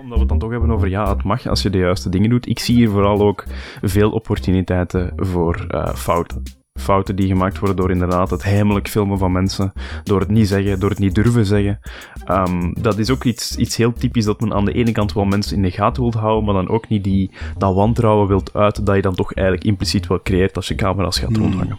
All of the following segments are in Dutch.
Omdat we het dan toch hebben over ja, het mag als je de juiste dingen doet. Ik zie hier vooral ook veel opportuniteiten voor uh, fouten. Fouten die gemaakt worden door inderdaad het heimelijk filmen van mensen, door het niet zeggen, door het niet durven zeggen. Um, dat is ook iets, iets heel typisch dat men aan de ene kant wel mensen in de gaten wilt houden, maar dan ook niet die, dat wantrouwen wilt uiten dat je dan toch eigenlijk impliciet wel creëert als je camera's gaat rondhangen.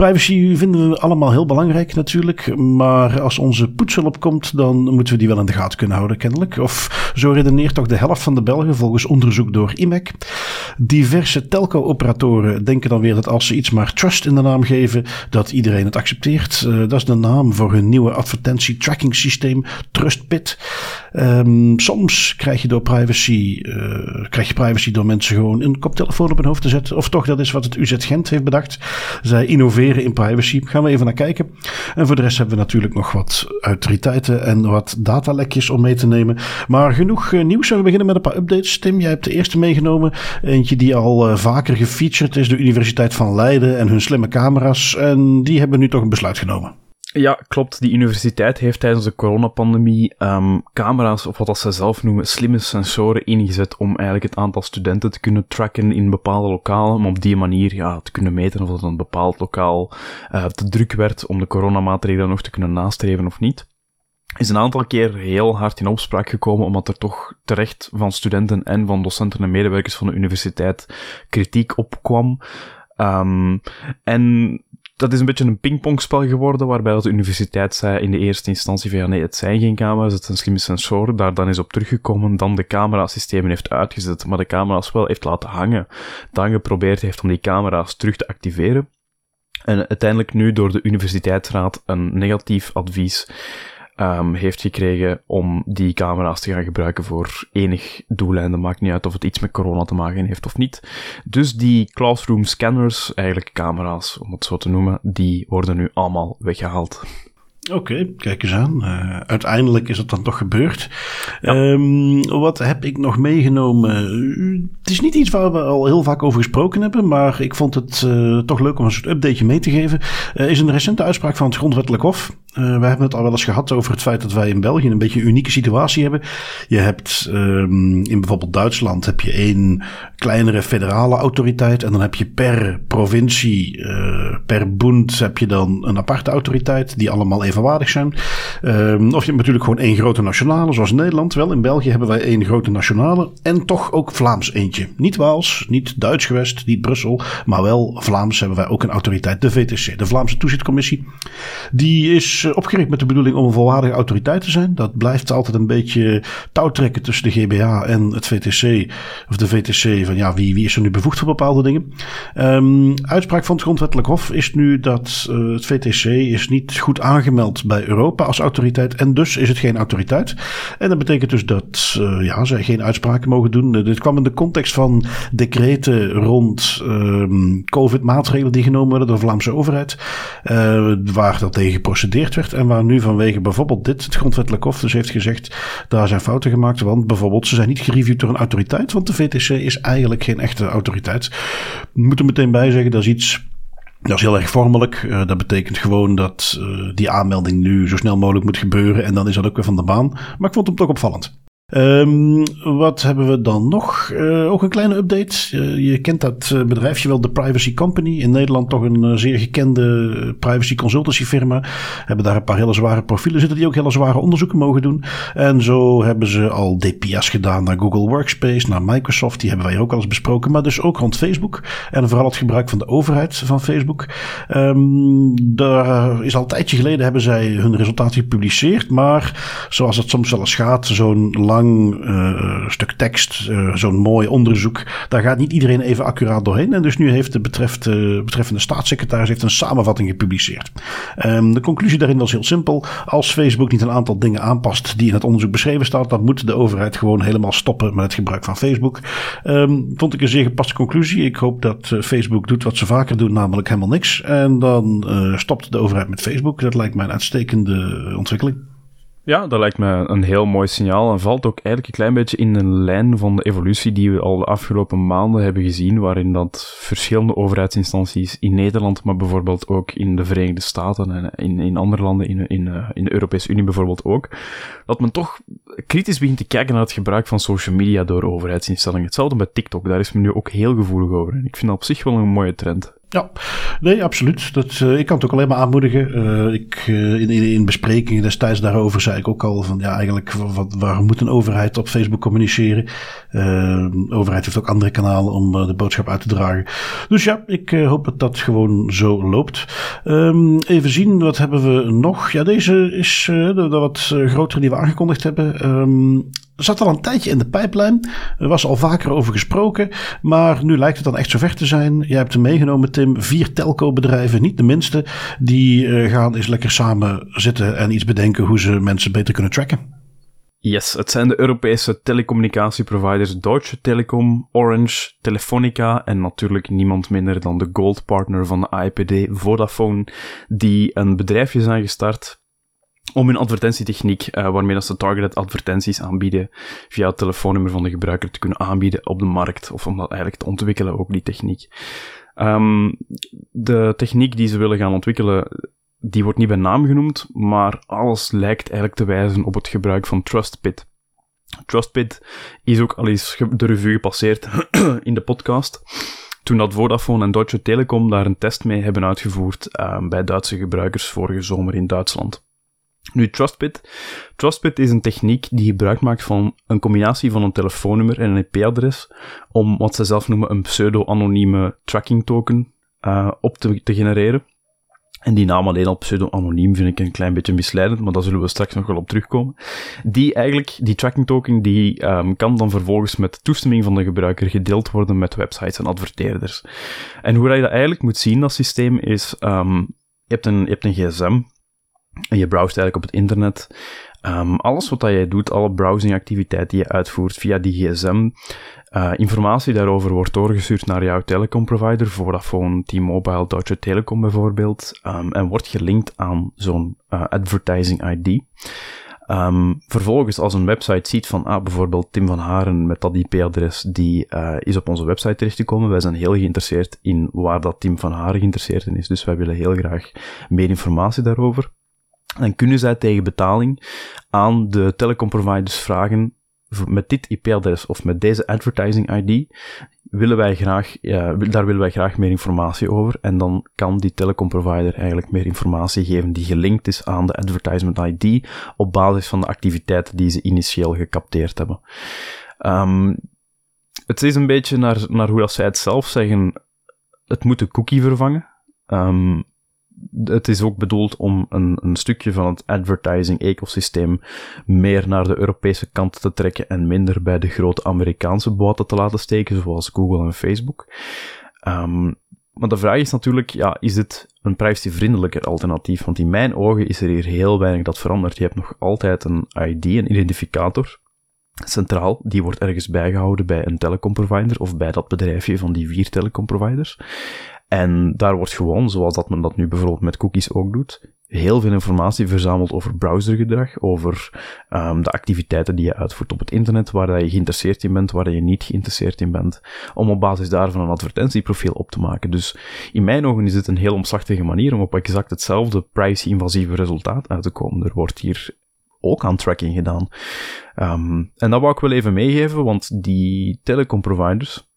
Privacy vinden we allemaal heel belangrijk natuurlijk. Maar als onze poetshulp komt, dan moeten we die wel in de gaten kunnen houden, kennelijk. Of zo redeneert toch de helft van de Belgen volgens onderzoek door IMEC. Diverse telco-operatoren denken dan weer dat als ze iets maar trust in de naam geven, dat iedereen het accepteert. Uh, dat is de naam voor hun nieuwe advertentie-tracking systeem, TrustPit. Um, soms krijg je door privacy, uh, krijg je privacy door mensen gewoon een koptelefoon op hun hoofd te zetten. Of toch, dat is wat het UZ Gent heeft bedacht. Zij innoveren in privacy. Gaan we even naar kijken. En voor de rest hebben we natuurlijk nog wat autoriteiten en wat datalekjes om mee te nemen. Maar genoeg uh, nieuws. We beginnen met een paar updates. Tim, jij hebt de eerste meegenomen. Eentje die al uh, vaker gefeatured is, de Universiteit van Leiden en hun slimme camera's. En die hebben nu toch een besluit genomen. Ja, klopt. Die universiteit heeft tijdens de coronapandemie um, camera's, of wat ze zelf noemen, slimme sensoren ingezet om eigenlijk het aantal studenten te kunnen tracken in bepaalde lokalen, om op die manier ja, te kunnen meten of dat een bepaald lokaal uh, te druk werd om de coronamaatregelen nog te kunnen nastreven of niet. Is een aantal keer heel hard in opspraak gekomen, omdat er toch terecht van studenten en van docenten en medewerkers van de universiteit kritiek opkwam. Um, en dat is een beetje een pingpongspel geworden, waarbij de universiteit zei in de eerste instantie van ja, nee, het zijn geen camera's, het zijn slimme sensoren, daar dan is op teruggekomen, dan de camerasystemen heeft uitgezet, maar de camera's wel heeft laten hangen, dan geprobeerd heeft om die camera's terug te activeren. En uiteindelijk nu door de universiteitsraad een negatief advies um, heeft gekregen om die camera's te gaan gebruiken voor enig doeleinde. Maakt niet uit of het iets met corona te maken heeft of niet. Dus die classroom scanners, eigenlijk camera's om het zo te noemen, die worden nu allemaal weggehaald. Oké, kijk eens aan. Uh, uiteindelijk is het dan toch gebeurd. Ja. Um, wat heb ik nog meegenomen? Het is niet iets waar we al heel vaak over gesproken hebben, maar ik vond het uh, toch leuk om een soort updateje mee te geven. Er uh, is een recente uitspraak van het Grondwettelijk Hof. We hebben het al wel eens gehad over het feit dat wij in België een beetje een unieke situatie hebben. Je hebt um, in bijvoorbeeld Duitsland heb je één kleinere federale autoriteit en dan heb je per provincie, per bund heb je dan een aparte autoriteit die allemaal evenwaardig zijn. Um, of je hebt natuurlijk gewoon één grote nationale, zoals Nederland. Wel, in België hebben wij één grote nationale en toch ook Vlaams eentje. Niet Waals, niet Duits gewest, niet Brussel, maar wel Vlaams hebben wij ook een autoriteit, de VTC, de Vlaamse Toezichtcommissie. Die is eh, opgericht met de bedoeling om een volwaardige autoriteit te zijn. Dat blijft altijd een beetje touwtrekken tussen de GBA en het VTC. Of de VTC van ja, wie, wie is er nu bevoegd voor bepaalde dingen. Um, uitspraak van het Grondwettelijk Hof is nu dat uh, het VTC is niet goed bij Europa als autoriteit. En dus is het geen autoriteit. En dat betekent dus dat uh, ja, zij geen uitspraken mogen doen. Uh, dit kwam in de context van decreten rond um, COVID-maatregelen die genomen werden door de Vlaamse overheid. waar dat tegen geprocedeerd werd en waar nu vanwege bijvoorbeeld dit het grondwettelijk hof dus heeft gezegd, daar zijn fouten gemaakt, want bijvoorbeeld ze zijn niet gereviewd door een autoriteit, want de VTC is eigenlijk geen echte autoriteit. We moeten meteen bij zeggen, dat is iets dat is heel erg vormelijk. Uh, dat betekent gewoon dat uh, die aanmelding nu zo snel mogelijk moet gebeuren. En dan is dat ook weer van de baan. Maar ik vond hem toch opvallend. Um, wat hebben we dan nog? Uh, ook een kleine update. Je kent dat uh, bedrijfje wel, de Privacy Company. In Nederland toch een zeer gekende privacy consultancy firma. Hebben daar een paar hele zware profielen zitten die ook hele zware onderzoeken mogen doen. En zo hebben ze al DPS gedaan naar Google Workspace, naar Microsoft. Die hebben wij ook al eens besproken. Maar dus ook rond Facebook. En vooral het gebruik van de overheid van Facebook. Um, daar is al een tijdje geleden hebben zij hun resultaten gepubliceerd. Maar zoals het soms wel eens gaat, zo'n live lang uh, stuk tekst, uh, zo'n mooi onderzoek. Daar gaat niet iedereen even accuraat doorheen. En dus nu heeft de betreft, uh, betreffende staatssecretaris heeft een samenvatting gepubliceerd. Um, de conclusie daarin was heel simpel. Als Facebook niet een aantal dingen aanpast die in het onderzoek beschreven staan, dan moet de overheid gewoon helemaal stoppen met het gebruik van Facebook. Um, vond ik een zeer gepaste conclusie. Ik hoop dat Facebook doet wat ze vaker doen, namelijk helemaal niks. En dan stopt de overheid met Facebook. Dat lijkt mij een uitstekende ontwikkeling. Ja, dat lijkt me een heel mooi signaal en valt ook eigenlijk een klein beetje in een lijn van de evolutie die we al de afgelopen maanden hebben gezien, waarin dat verschillende overheidsinstanties in Nederland, maar bijvoorbeeld ook in de Verenigde Staten en in, in andere landen, in, in, eh, in de Europese Unie bijvoorbeeld ook, dat men toch kritisch begint te kijken naar het gebruik van social media door overheidsinstellingen. Hetzelfde met TikTok, daar is men nu ook heel gevoelig over. En ik vind dat op zich wel een mooie trend. Ja, nee, absoluut. Dat, uh, ik kan het ook alleen maar aanmoedigen. Uh, ik, uh, in, in, in, besprekingen destijds daarover zei ik ook al van ja, eigenlijk wat, waarom moet een overheid op Facebook communiceren? de overheid heeft ook andere kanalen om de boodschap uit te dragen. Dus ja, ik hoop dat dat gewoon zo loopt. Um, even zien, wat hebben we nog? Ja, deze is de, wat grotere die we aangekondigd hebben. Um, zat al een tijdje in de pijplijn. Er was al vaker over gesproken. Maar nu lijkt het dan echt zover te zijn. Jij hebt hem meegenomen, Tim. Vier telco-bedrijven, niet de minste. Die uh, gaan eens lekker samen zitten en iets bedenken hoe ze mensen beter kunnen tracken. Yes, het zijn de Europese telecommunicatieproviders Deutsche Telekom, Orange, Telefonica en natuurlijk niemand minder dan de gold partner van de IPD, Vodafone, die een bedrijfje zijn gestart om hun advertentietechniek, uh, waarmee dat ze targeted advertenties aanbieden, via het telefoonnummer van de gebruiker te kunnen aanbieden op de markt, of om dat eigenlijk te ontwikkelen, ook die techniek. Um, de techniek die ze willen gaan ontwikkelen, die wordt niet bij naam genoemd, maar alles lijkt eigenlijk te wijzen op het gebruik van TrustPit. TrustPit is ook al eens de revue gepasseerd in de podcast. Toen dat Vodafone en Deutsche Telekom daar een test mee hebben uitgevoerd uh, bij Duitse gebruikers vorige zomer in Duitsland. Nu, Trustbit. Trustbit is een techniek die gebruik maakt van een combinatie van een telefoonnummer en een IP-adres om wat ze zelf noemen een pseudo-anonieme tracking token uh, op te, genereren. En die naam alleen al pseudo-anoniem vind ik een klein beetje misleidend, maar daar zullen we straks nog wel op terugkomen. Die eigenlijk, die tracking token, die um, kan dan vervolgens met toestemming van de gebruiker gedeeld worden met websites en adverteerders. En hoe je dat eigenlijk moet zien, dat systeem, is, hebt een, je hebt een gsm, je browst eigenlijk op het internet. Um, alles wat jij doet, alle browsingactiviteit die je uitvoert via die gsm, uh, informatie daarover wordt doorgestuurd naar jouw telecomprovider, Vodafone, T-Mobile, Deutsche Telekom bijvoorbeeld, um, en wordt gelinkt aan zo'n uh, advertising ID. Um, vervolgens, als een website ziet van, ah, bijvoorbeeld Tim van Haren met dat IP-adres, die uh, is op onze website terechtgekomen. Wij zijn heel geïnteresseerd in waar dat Tim van Haren geïnteresseerd in is, dus wij willen heel graag meer informatie daarover dan kunnen zij tegen betaling aan de telecomproviders vragen met dit IP-adres of met deze advertising ID willen wij graag, daar willen wij graag meer informatie over. En dan kan die telecomprovider eigenlijk meer informatie geven die gelinkt is aan de advertisement ID op basis van de activiteiten die ze initieel gecapteerd hebben. Um, het is een beetje naar, naar hoe dat zij het zelf zeggen, het moet de cookie vervangen. Um, het is ook bedoeld om een, een stukje van het advertising-ecosysteem meer naar de Europese kant te trekken en minder bij de grote Amerikaanse boten te laten steken, zoals Google en Facebook. Um, maar de vraag is natuurlijk, ja, is dit een privacyvriendelijker alternatief? Want in mijn ogen is er hier heel weinig dat verandert. Je hebt nog altijd een ID, een identificator, centraal. Die wordt ergens bijgehouden bij een telecomprovider of bij dat bedrijfje van die vier telecomproviders. En daar wordt gewoon, zoals dat men dat nu bijvoorbeeld met cookies ook doet, heel veel informatie verzameld over browsergedrag, over um, de activiteiten die je uitvoert op het internet, waar je geïnteresseerd in bent, waar je niet geïnteresseerd in bent, om op basis daarvan een advertentieprofiel op te maken. Dus in mijn ogen is dit een heel omslachtige manier om op exact hetzelfde privacy-invasieve resultaat uit te komen. Er wordt hier ook aan tracking gedaan. Um, en dat wou ik wel even meegeven, want die telecomproviders,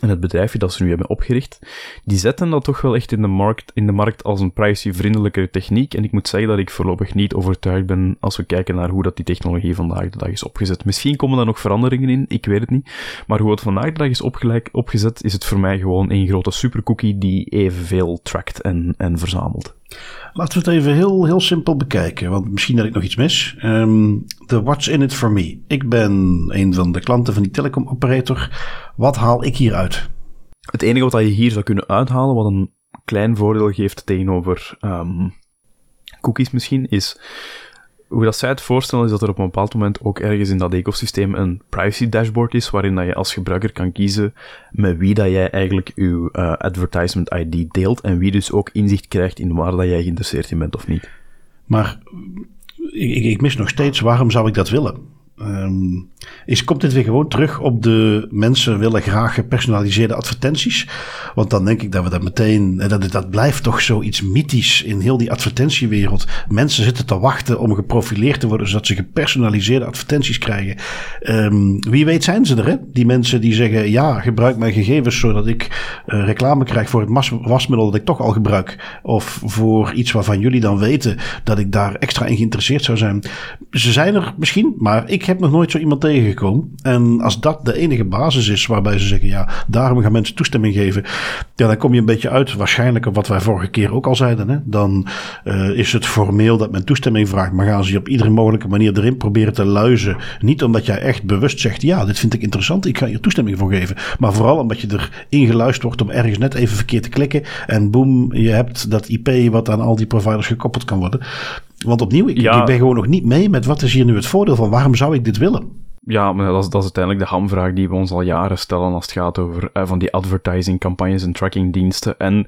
en het bedrijfje dat ze nu hebben opgericht, die zetten dat toch wel echt in de markt, in de markt als een privacyvriendelijkere techniek. En ik moet zeggen dat ik voorlopig niet overtuigd ben als we kijken naar hoe dat die technologie vandaag de dag is opgezet. Misschien komen daar nog veranderingen in, ik weet het niet. Maar hoe het vandaag de dag is opgezet, is het voor mij gewoon een grote supercookie die evenveel trackt en, en verzamelt. Laten we het even heel, heel simpel bekijken, want misschien dat ik nog iets mis. Um, de What's in it for me. Ik ben een van de klanten van die telecom operator. Wat haal ik hier uit? Het enige wat je hier zou kunnen uithalen, wat een klein voordeel geeft tegenover um, cookies misschien, is hoe dat zij het voorstellen is dat er op een bepaald moment ook ergens in dat ecosysteem een privacy dashboard is, waarin dat je als gebruiker kan kiezen met wie dat jij eigenlijk je uh, advertisement ID deelt en wie dus ook inzicht krijgt in waar dat jij geïnteresseerd in bent of niet. Maar ik, ik mis nog steeds, waarom zou ik dat willen? Um, is, komt dit weer gewoon terug op de mensen willen graag gepersonaliseerde advertenties? Want dan denk ik dat we dat meteen, dat, dat blijft toch zoiets mythisch in heel die advertentiewereld. Mensen zitten te wachten om geprofileerd te worden, zodat ze gepersonaliseerde advertenties krijgen. Um, wie weet zijn ze er, hè? Die mensen die zeggen, ja, gebruik mijn gegevens zodat ik uh, reclame krijg voor het wasmiddel dat ik toch al gebruik. Of voor iets waarvan jullie dan weten dat ik daar extra in geïnteresseerd zou zijn. Ze zijn er misschien, maar ik heb nog nooit zo iemand tegengekomen. En als dat de enige basis is waarbij ze zeggen, ja, daarom gaan mensen toestemming geven. Ja, dan kom je een beetje uit, waarschijnlijk op wat wij vorige keer ook al zeiden. Hè? Dan uh, is het formeel dat men toestemming vraagt, maar gaan ze je op iedere mogelijke manier erin proberen te luizen. Niet omdat jij echt bewust zegt, ja, dit vind ik interessant, ik ga hier toestemming voor geven. Maar vooral omdat je erin geluisterd wordt om ergens net even verkeerd te klikken. En boem, je hebt dat IP wat aan al die providers gekoppeld kan worden. Want opnieuw, ik, ik, ben gewoon nog niet mee met wat is hier nu het voordeel van. Waarom zou ik dit willen? Ja, maar dat is, dat is uiteindelijk de hamvraag die we ons al jaren stellen als het gaat over eh, van die advertising campagnes en trackingdiensten. En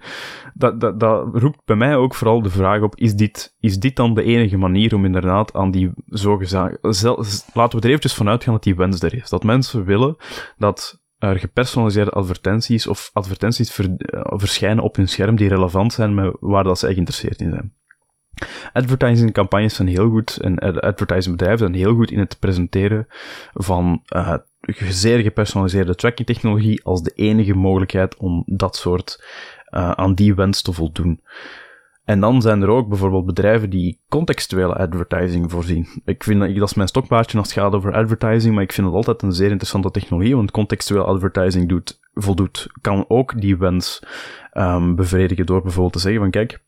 dat, dat, dat roept bij mij ook vooral de vraag op, is dit, is dit dan de enige manier om inderdaad aan die zogezegd... Laten we er eventjes vanuit gaan dat die wens er is. Dat mensen willen dat er gepersonaliseerde advertenties of advertenties ver, uh, verschijnen op hun scherm die relevant zijn met waar dat ze geïnteresseerd in zijn. Advertising campagnes zijn heel goed en advertising bedrijven zijn heel goed in het presenteren van uh, zeer gepersonaliseerde tracking technologie als de enige mogelijkheid om dat soort uh, aan die wens te voldoen. En dan zijn er ook bijvoorbeeld bedrijven die contextuele advertising voorzien. Ik vind dat, dat is mijn stokpaardje als het gaat over advertising, maar ik vind het altijd een zeer interessante technologie, want contextueel advertising doet, voldoet, kan ook die wens um, bevredigen door bijvoorbeeld te zeggen van kijk,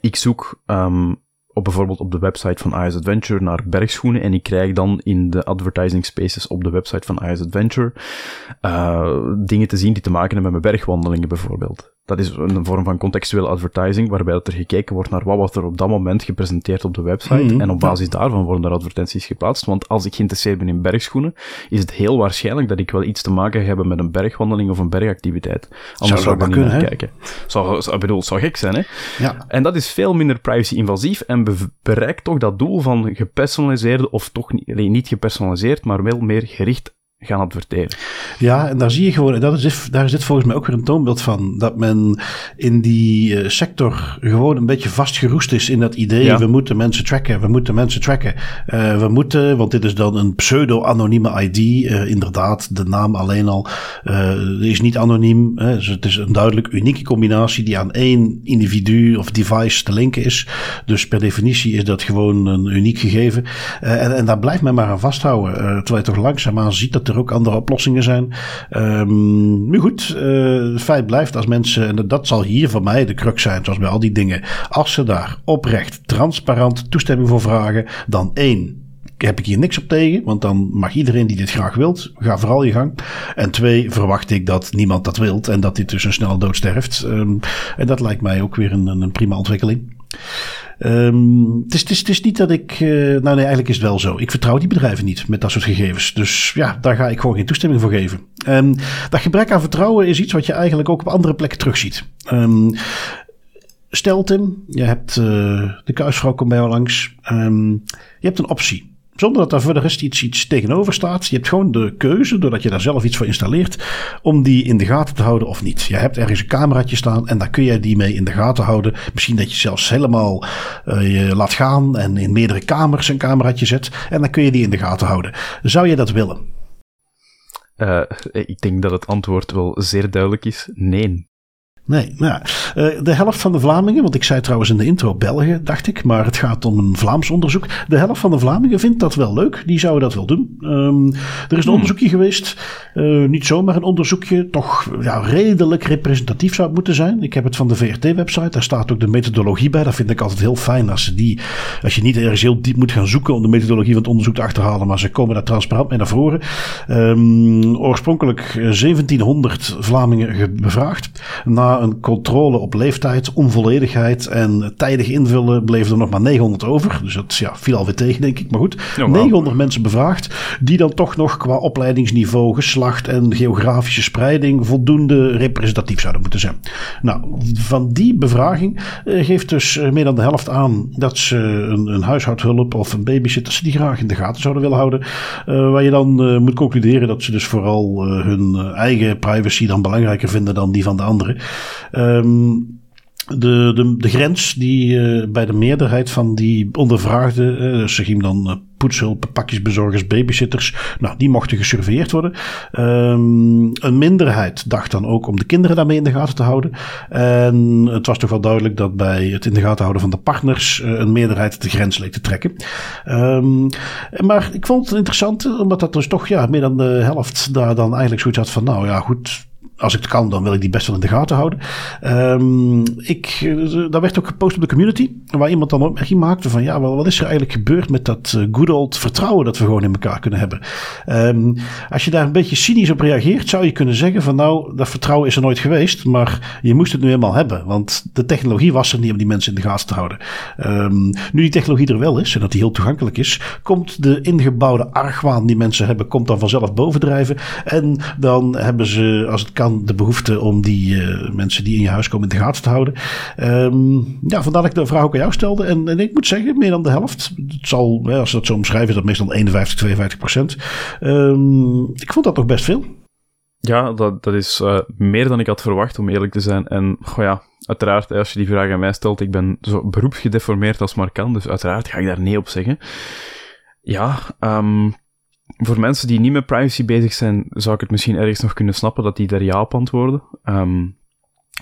ik zoek um, op bijvoorbeeld op de website van IS Adventure naar bergschoenen en ik krijg dan in de advertising spaces op de website van IS Adventure uh, dingen te zien die te maken hebben met mijn bergwandelingen bijvoorbeeld. Dat is een vorm van contextuele advertising, waarbij dat er gekeken wordt naar wat wordt er op dat moment gepresenteerd op de website. Mhm. En op basis daarvan worden er advertenties geplaatst. Want als ik geïnteresseerd ben in bergschoenen, is het heel waarschijnlijk dat ik wel iets te maken heb met een bergwandeling of een bergactiviteit. Anders zou, ik er niet naar kijken. Zou, zou, bedoel, zou gek zijn, hè? Ja. En dat is veel minder privacy-invasief en bereikt toch dat doel van gepersonaliseerde, of toch niet, niet gepersonaliseerd, maar wel meer gericht gaan adverteren. Ja, en daar zie je gewoon, dat is, daar is dit volgens mij ook weer een toonbeeld van, dat men in die uh, sector gewoon een beetje vastgeroest is in dat idee, we moeten mensen tracken, we moeten mensen tracken. Uh, we moeten, want dit is dan een pseudo-anonieme ID, uh, inderdaad, de naam alleen al is niet anoniem, dus het is een duidelijk unieke combinatie die aan één individu of device te linken is. Dus per definitie is dat gewoon een uniek gegeven. en, en daar blijft men maar aan vasthouden, terwijl je toch langzaamaan ziet dat er ook andere oplossingen zijn. Um, nu goed, uh, het feit blijft als mensen, en dat zal hier voor mij de crux zijn, zoals bij al die dingen. Als ze daar oprecht, transparant toestemming voor vragen, dan één, heb ik hier niks op tegen, want dan mag iedereen die dit graag wilt, ga vooral je gang. En twee, verwacht ik dat niemand dat wilt en dat dit dus een snelle dood sterft. Um, en dat lijkt mij ook weer een, een prima ontwikkeling. Um, het, is, het, is, het, is, niet dat ik. Uh, nou, nee, eigenlijk is het wel zo. Ik vertrouw die bedrijven niet met dat soort gegevens. Dus ja, daar ga ik gewoon geen toestemming voor geven. Um, dat gebrek aan vertrouwen is iets wat je eigenlijk ook op andere plekken terugziet. Um, stel, Tim, je hebt uh, de kuisvrouw komt bij jou langs. je hebt een optie. Zonder dat daar voor de rest iets, iets tegenover staat. Je hebt gewoon de keuze, doordat je daar zelf iets voor installeert, om die in de gaten te houden of niet. Je hebt ergens een cameraatje staan en daar kun je die mee in de gaten houden. Misschien dat je zelfs helemaal uh, je laat gaan en in meerdere kamers een cameraatje zet. En dan kun je die in de gaten houden. Zou je dat willen? Uh, ik denk dat het antwoord wel zeer duidelijk is: nee. Nee, nou, uh, de helft van de Vlamingen, want ik zei trouwens in de intro België, dacht ik, maar het gaat om een Vlaams onderzoek. De helft van de Vlamingen vindt dat wel leuk, die zouden dat wel doen. Um, er is een hmm. onderzoekje geweest, uh, niet zomaar een onderzoekje, toch ja, redelijk representatief zou het moeten zijn. Ik heb het van de VRT-website, daar staat ook de methodologie bij. Dat vind ik altijd heel fijn als, ze die, als je niet ergens heel diep moet gaan zoeken om de methodologie van het onderzoek te achterhalen, maar ze komen daar transparant mee naar voren. Um, oorspronkelijk 1700 Vlamingen bevraagd. Na een controle op leeftijd, onvolledigheid en tijdig invullen bleven er nog maar 900 over. Dus dat ja, viel alweer tegen, denk ik. Maar goed, 900 mensen bevraagd, die dan toch nog qua opleidingsniveau, geslacht en geografische spreiding voldoende representatief zouden moeten zijn. Nou, van die bevraging eh, geeft dus eh, meer dan de helft aan dat ze een, een huishoudhulp of een babysitter ze die graag in de gaten zouden willen houden. Uh, waar je dan moet concluderen dat ze dus vooral hun eigen privacy dan belangrijker vinden dan die van de anderen. Um, de, de, de grens die uh, bij de meerderheid van die ondervraagden, uh, ze gingen dan uh, poetshulp, pakjesbezorgers, babysitters, nou, die mochten gesurveilleerd worden. Um, een minderheid dacht dan ook om de kinderen daarmee in de gaten te houden. En het was toch wel duidelijk dat bij het in de gaten houden van de partners een meerderheid de grens leek te trekken. Um, maar ik vond het interessant, omdat dat dus toch ja, meer dan de helft daar dan eigenlijk zoiets had van, nou ja, goed als ik het kan, dan wil ik die best wel in de gaten houden. Um, ik, eh, daar werd ook gepost op de community, waar iemand dan opmerking maakte van ja, wat is er eigenlijk gebeurd met dat eh, good old vertrouwen dat we gewoon in elkaar kunnen hebben. Um, als je daar een beetje cynisch op reageert, zou je kunnen zeggen van nou, dat vertrouwen is er nooit geweest, maar je moest het nu eenmaal hebben, want de technologie was er niet om die mensen in de gaten te houden. Um, nu die technologie er wel is en dat die heel toegankelijk is, komt de ingebouwde argwaan die mensen hebben, komt dan vanzelf bovendrijven en dan hebben ze, als het kan, de behoefte om die uh, mensen die in je huis komen in de gaten te houden. Um, ja, vandaar dat ik de vraag ook aan jou stelde. En, en, ik moet zeggen, meer dan de helft. Het zal, als ze dat zo omschrijven, is dat meestal 51, 52 procent. Um, ik vond dat nog best veel. Ja, dat, dat is uh, meer dan ik had verwacht, om eerlijk te zijn. En goh ja, uiteraard, als je die vraag aan mij stelt, ik ben zo beroepsgedeformeerd als maar kan, dus uiteraard ga ik daar nee op zeggen. Ja, um, voor mensen die niet met privacy bezig zijn, zou ik het misschien ergens nog kunnen snappen dat die daar ja op antwoorden. Um,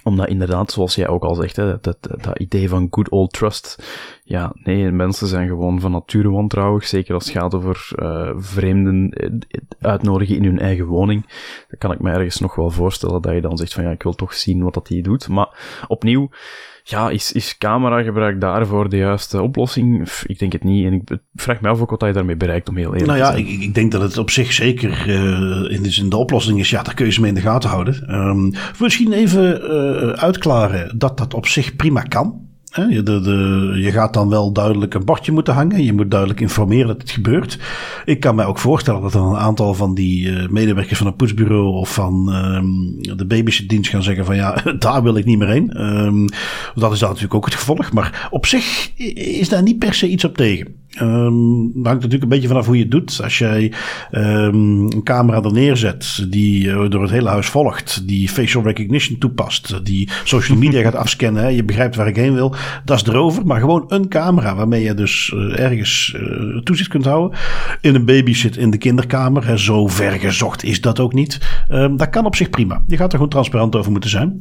omdat inderdaad, zoals jij ook al zegt, hè, dat, dat, dat, idee van good old trust. Ja, nee, mensen zijn gewoon van nature wantrouwig. Zeker als het gaat over uh, vreemden eh, uitnodigen in hun eigen woning. Dan kan ik me ergens nog wel voorstellen dat je dan zegt van ja, ik wil toch zien wat dat die doet. Maar opnieuw, ja, is, is cameragebruik daarvoor de juiste oplossing? Ik denk het niet. En ik vraag me af ook wat je daarmee bereikt, om heel eerlijk nou ja, te zijn. Ik, ik denk dat het op zich zeker uh, in, de, in de oplossing is, ja, daar kun je ze mee in de gaten houden. Um, misschien even uh, uitklaren dat dat op zich prima kan. Je, de, de, je gaat dan wel duidelijk een bordje moeten hangen. Je moet duidelijk informeren dat het gebeurt. Ik kan mij ook voorstellen dat er een aantal van die uh, medewerkers van een poetsbureau of van um, de babysitdienst gaan zeggen van ja, daar wil ik niet meer heen. Um, dat is dan natuurlijk ook het gevolg. Maar op zich is daar niet per se iets op tegen. Um, hangt natuurlijk een beetje vanaf hoe je het doet. Als jij um, een camera er neerzet die uh, door het hele huis volgt, die facial recognition toepast, die social media gaat afscannen, hè, je begrijpt waar ik heen wil, dat is erover. Maar gewoon een camera waarmee je dus uh, ergens uh, toezicht kunt houden. In een baby zit in de kinderkamer. Hè, zo ver gezocht is dat ook niet. Um, dat kan op zich prima. Je gaat er gewoon transparant over moeten zijn.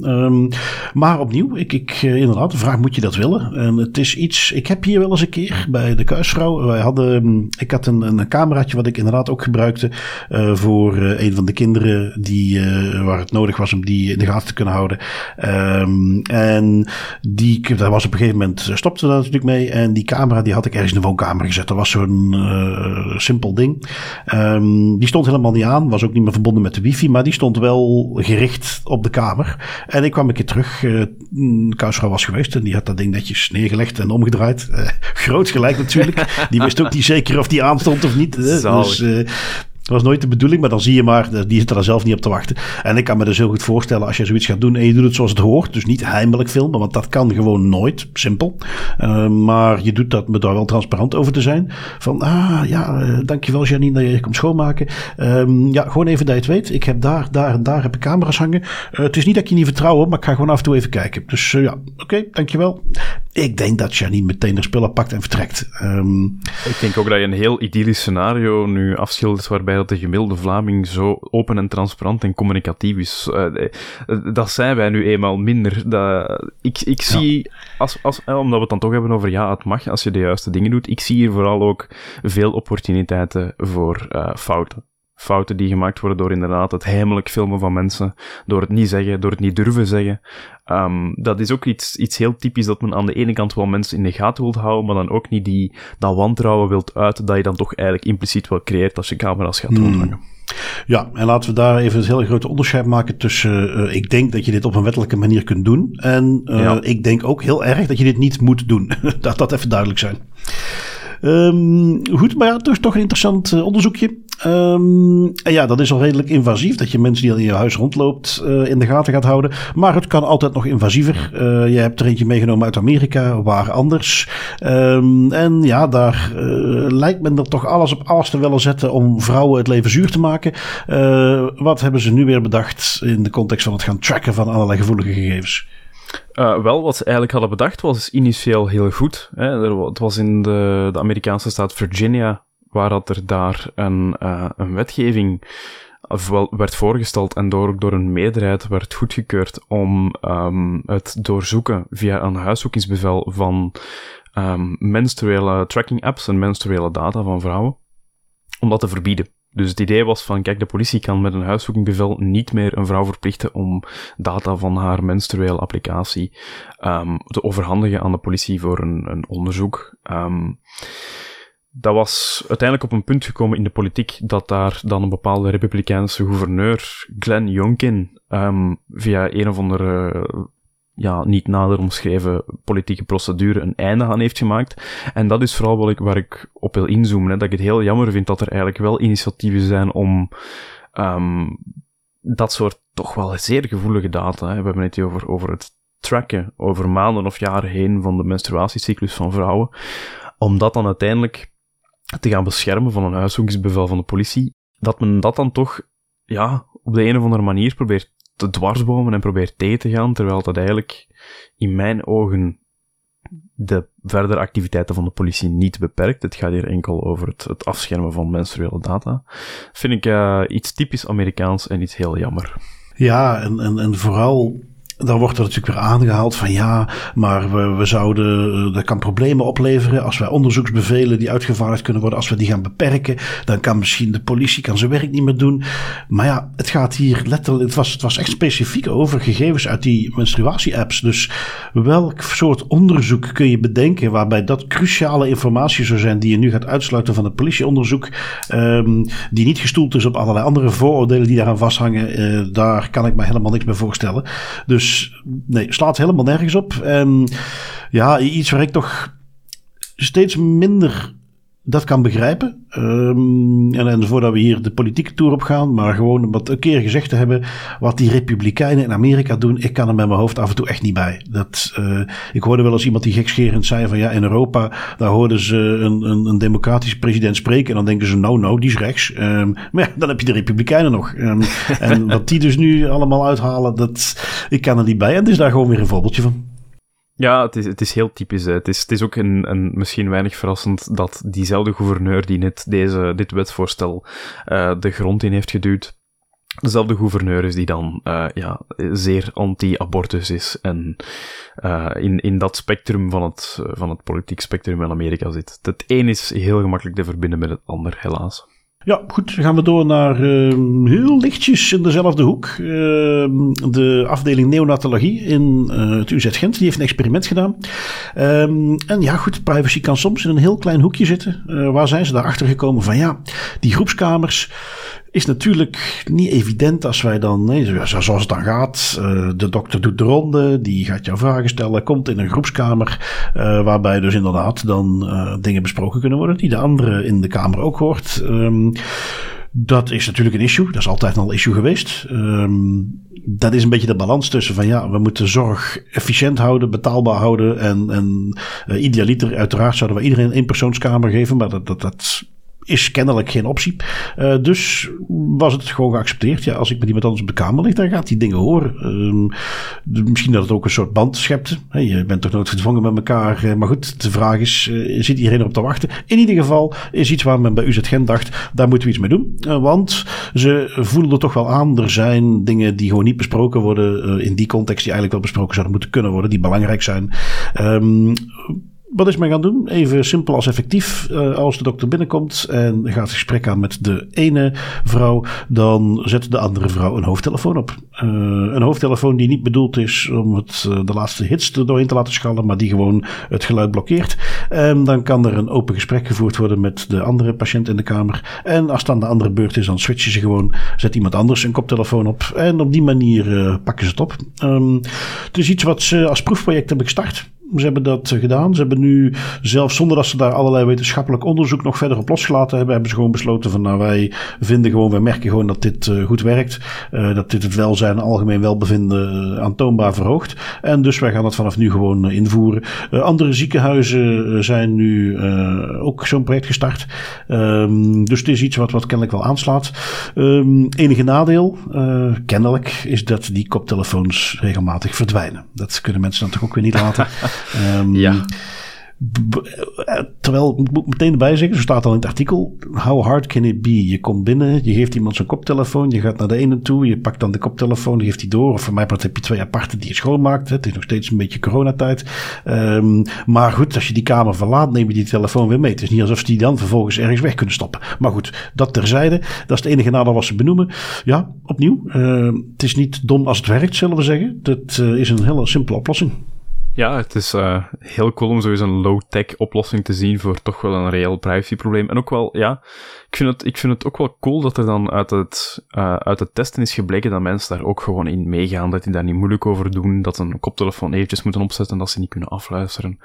maar opnieuw, ik, ik, inderdaad, de vraag moet je dat willen? En het is iets, ik heb hier wel eens een keer bij de wij hadden, mm, ik had een, een cameraatje wat ik inderdaad ook gebruikte uh, voor uh, een van de kinderen die, uh, waar het nodig was om die in de gaten te kunnen houden. Um, en die, daar was op een gegeven moment, stopte daar natuurlijk mee. En die camera die had ik ergens in de woonkamer gezet. Dat was zo'n simpel ding. Um, die stond helemaal niet aan, was ook niet meer verbonden met de wifi, maar die stond wel gericht op de kamer. En ik kwam een keer terug, kuisvrouw was geweest en die had dat ding netjes neergelegd en omgedraaid. groot gelijk natuurlijk. Die wist ook niet zeker of die aanstond of niet. Dus, uh, dat was nooit de bedoeling, maar dan zie je maar, die zit er zelf niet op te wachten. En ik kan me dus heel goed voorstellen als je zoiets gaat doen en je doet het zoals het hoort. Dus niet heimelijk filmen, want dat kan gewoon nooit. Simpel. Uh, maar je doet dat met daar wel transparant over te zijn. Van, ah ja, uh, dankjewel Janine dat je komt schoonmaken. Um, ja, gewoon even dat je het weet. Ik heb daar, daar en daar heb ik camera's hangen. Uh, het is niet dat ik je niet vertrouw, maar ik ga gewoon af en toe even kijken. Dus ja, oké, dankjewel. ik denk dat Janine meteen de spullen pakt en vertrekt. Um, ik denk ook dat je een heel idyllisch scenario nu afschildert waarbij dat de gemiddelde Vlaming zo open en transparant en communicatief is. Uh, dat zijn wij nu eenmaal minder. Dat, ik ik zie, als, als, omdat we het dan toch hebben over ja, het mag als je de juiste dingen doet, ik zie hier vooral ook veel opportuniteiten voor uh, fouten fouten die gemaakt worden door inderdaad het heimelijk filmen van mensen, door het niet zeggen, door het niet durven zeggen. Um, dat is ook iets, iets heel typisch dat men aan de ene kant wel mensen in de gaten wilt houden, maar dan ook niet die, dat wantrouwen wilt uiten dat je dan toch eigenlijk impliciet wel creëert als je camera's gaat rondhangen. Ja, en laten we daar even een heel groot onderscheid maken tussen uh, ik denk dat je dit op een wettelijke manier kunt doen en uh, ja. ik denk ook heel erg dat je dit niet moet doen. dat dat even duidelijk zijn. Um, goed, maar ja, dus toch een interessant uh, onderzoekje. Um, en ja, dat is al redelijk invasief. Dat je mensen die al in je huis rondloopt uh, in de gaten gaat houden. Maar het kan altijd nog invasiever. Uh, je hebt er eentje meegenomen uit Amerika, waar anders. Um, en ja, daar lijkt men er toch alles op alles te willen zetten om vrouwen het leven zuur te maken. wat hebben ze nu weer bedacht in de context van het gaan tracken van allerlei gevoelige gegevens? Wel, wat ze eigenlijk hadden bedacht was initieel heel goed. Hè. Het was in de, de Amerikaanse staat Virginia, waar dat er daar een, uh, een wetgeving werd voorgesteld en door, door een meerderheid werd goedgekeurd om um, het doorzoeken via een huiszoekingsbevel van um, menstruele tracking apps en menstruele data van vrouwen, om dat te verbieden. Dus het idee was van, kijk, de politie kan met een huiszoekingbevel niet meer een vrouw verplichten om data van haar menstruele applicatie um, te overhandigen aan de politie voor een, een onderzoek. Dat was uiteindelijk op een punt gekomen in de politiek dat daar dan een bepaalde republikeinse gouverneur, Glenn Youngkin, um, via een of andere ja, niet nader omschreven politieke procedure een einde aan heeft gemaakt. En dat is vooral wat ik, waar ik op wil inzoomen. Hè, dat ik het heel jammer vind dat er eigenlijk wel initiatieven zijn om um, dat soort toch wel zeer gevoelige data. Hè. We hebben het hier over, over het tracken over maanden of jaren heen van de menstruatiecyclus van vrouwen. Om dat dan uiteindelijk te gaan beschermen van een huiszoekingsbevel van de politie. Dat men dat dan toch, ja, op de een of andere manier probeert te dwarsbomen en probeert tegen te gaan, terwijl dat eigenlijk in mijn ogen de verdere activiteiten van de politie niet beperkt. Het gaat hier enkel over het, het afschermen van menstruele data. Vind ik uh, iets typisch Amerikaans en iets heel jammer. Ja, en, en, en vooral dan wordt er natuurlijk weer aangehaald van ja, maar we, we zouden, eh, dat kan problemen opleveren als wij onderzoeksbevelen die uitgevaardigd kunnen worden, als we die gaan beperken, dan kan misschien de politie kan zijn werk niet meer doen. Maar ja, het gaat hier letterlijk, het was, het was echt specifiek over gegevens uit die menstruatie-apps. Dus welk soort onderzoek kun je bedenken waarbij dat cruciale informatie zou zijn die je nu gaat uitsluiten van het politieonderzoek, um, die niet gestoeld is op allerlei andere vooroordelen die daaraan vasthangen, uh, daar kan ik me helemaal niks meer voorstellen. Dus dus nee, slaat helemaal nergens op. En ja, iets waar ik toch steeds minder dat kan begrijpen. Um, en, en voordat we hier de politieke tour op gaan, maar gewoon om wat een keer gezegd te hebben, wat die republikeinen in Amerika doen, ik kan er met mijn hoofd af en toe echt niet bij. Dat, uh, ik hoorde wel eens iemand die gekscherend zei van ja, in Europa, daar hoorden ze een, een, een democratische president spreken en dan denken ze nou, nou, die is rechts. Um, maar ja, dan heb je de republikeinen nog. Um, en wat die dus nu allemaal uithalen, dat, ik kan er niet bij. En het is daar gewoon weer een voorbeeldje van. Ja, het is, het is heel typisch. Het, is, het is ook een, een, misschien weinig verrassend dat diezelfde gouverneur die net deze, dit wetsvoorstel uh, de grond in heeft geduwd, dezelfde gouverneur is die dan uh, ja, zeer anti-abortus is en uh, in, in dat spectrum van het, van het politiek spectrum in Amerika zit. Het een is heel gemakkelijk te verbinden met het ander, helaas. Ja, goed. Dan gaan we door naar uh, heel lichtjes in dezelfde hoek. Uh, de afdeling neonatologie in uh, het UZ Gent. Die heeft een experiment gedaan. Um, en ja, goed. Privacy kan soms in een heel klein hoekje zitten. waar zijn ze daarachter gekomen van ja, die groepskamers is natuurlijk niet evident als wij dan, nee, zoals het dan gaat. Uh, de dokter doet de ronde, die gaat jou vragen stellen, komt in een groepskamer, uh, waarbij dus inderdaad dan uh, dingen besproken kunnen worden die de andere in de kamer ook hoort. Um, dat is natuurlijk een issue, dat is altijd al een issue geweest. Um, dat is een beetje de balans tussen van ja, we moeten zorg efficiënt houden, betaalbaar houden en, en idealiter uiteraard zouden we iedereen een persoonskamer geven, maar dat, dat, dat is kennelijk geen optie. Uh, dus was het gewoon geaccepteerd. Ja, als ik met iemand anders op de kamer dan gaat die dingen horen. Uh, misschien dat het ook een soort band schept. Je bent toch nooit gedwongen met elkaar. Uh, maar goed, de vraag is, uh, zit iedereen erop te wachten? In ieder geval is iets waar men bij UZ Gent dacht, daar moeten we iets mee doen. want ze voelen er toch wel aan. Er zijn dingen die gewoon niet besproken worden in die context die eigenlijk wel besproken zouden moeten kunnen worden, die belangrijk zijn. Um, wat is men gaan doen? Even simpel als effectief. Uh, als de dokter binnenkomt en gaat het gesprek aan met de ene vrouw, dan zet de andere vrouw een hoofdtelefoon op. Uh, een hoofdtelefoon die niet bedoeld is om het, uh, de laatste hits er doorheen te laten schallen, maar die gewoon het geluid blokkeert. En dan kan er een open gesprek gevoerd worden met de andere patiënt in de kamer. En als dan de andere beurt is, dan switchen ze gewoon, zet iemand anders een koptelefoon op. En op die manier pakken ze het op. Um, het is iets wat ze als proefproject hebben gestart. Ze hebben dat gedaan. Ze hebben nu, zelfs zonder dat ze daar allerlei wetenschappelijk onderzoek nog verder op losgelaten hebben, hebben ze gewoon besloten van nou wij vinden gewoon, wij merken gewoon dat dit uh, goed werkt. Uh, dat dit het welzijn en algemeen welbevinden aantoonbaar verhoogt. En dus wij gaan dat vanaf nu gewoon invoeren. andere ziekenhuizen zijn nu ook zo'n project gestart. Um, dus het is iets wat, wat kennelijk wel aanslaat. Um, enige nadeel, kennelijk, is dat die koptelefoons regelmatig verdwijnen. Dat kunnen mensen dan toch ook weer niet laten. Um, ja. Terwijl, ik moet meteen erbij zeggen, zo staat al in het artikel, how hard can it be? Je komt binnen, je geeft iemand zijn koptelefoon, je gaat naar de ene toe, je pakt dan de koptelefoon, die geeft die door. Of voor mij heb je twee aparte die je schoonmaakt. Het is nog steeds een beetje coronatijd. Um, maar goed, als je die kamer verlaat, neem je die telefoon weer mee. Het is niet alsof ze die dan vervolgens ergens weg kunnen stoppen. Maar goed, dat terzijde. Dat is het enige nadeel wat ze benoemen. Ja, opnieuw, uh, het is niet dom als het werkt, zullen we zeggen. Dat uh, is een hele simpele oplossing. Ja, het is uh, heel cool om sowieso een low-tech oplossing te zien voor toch wel een reëel privacyprobleem. En ook wel, ja, ik vind het, ik vind het ook wel cool dat er dan uit het, uh, uit het testen is gebleken dat mensen daar ook gewoon in meegaan, dat die daar niet moeilijk over doen, dat ze een koptelefoon eventjes moeten opzetten, dat ze niet kunnen afluisteren.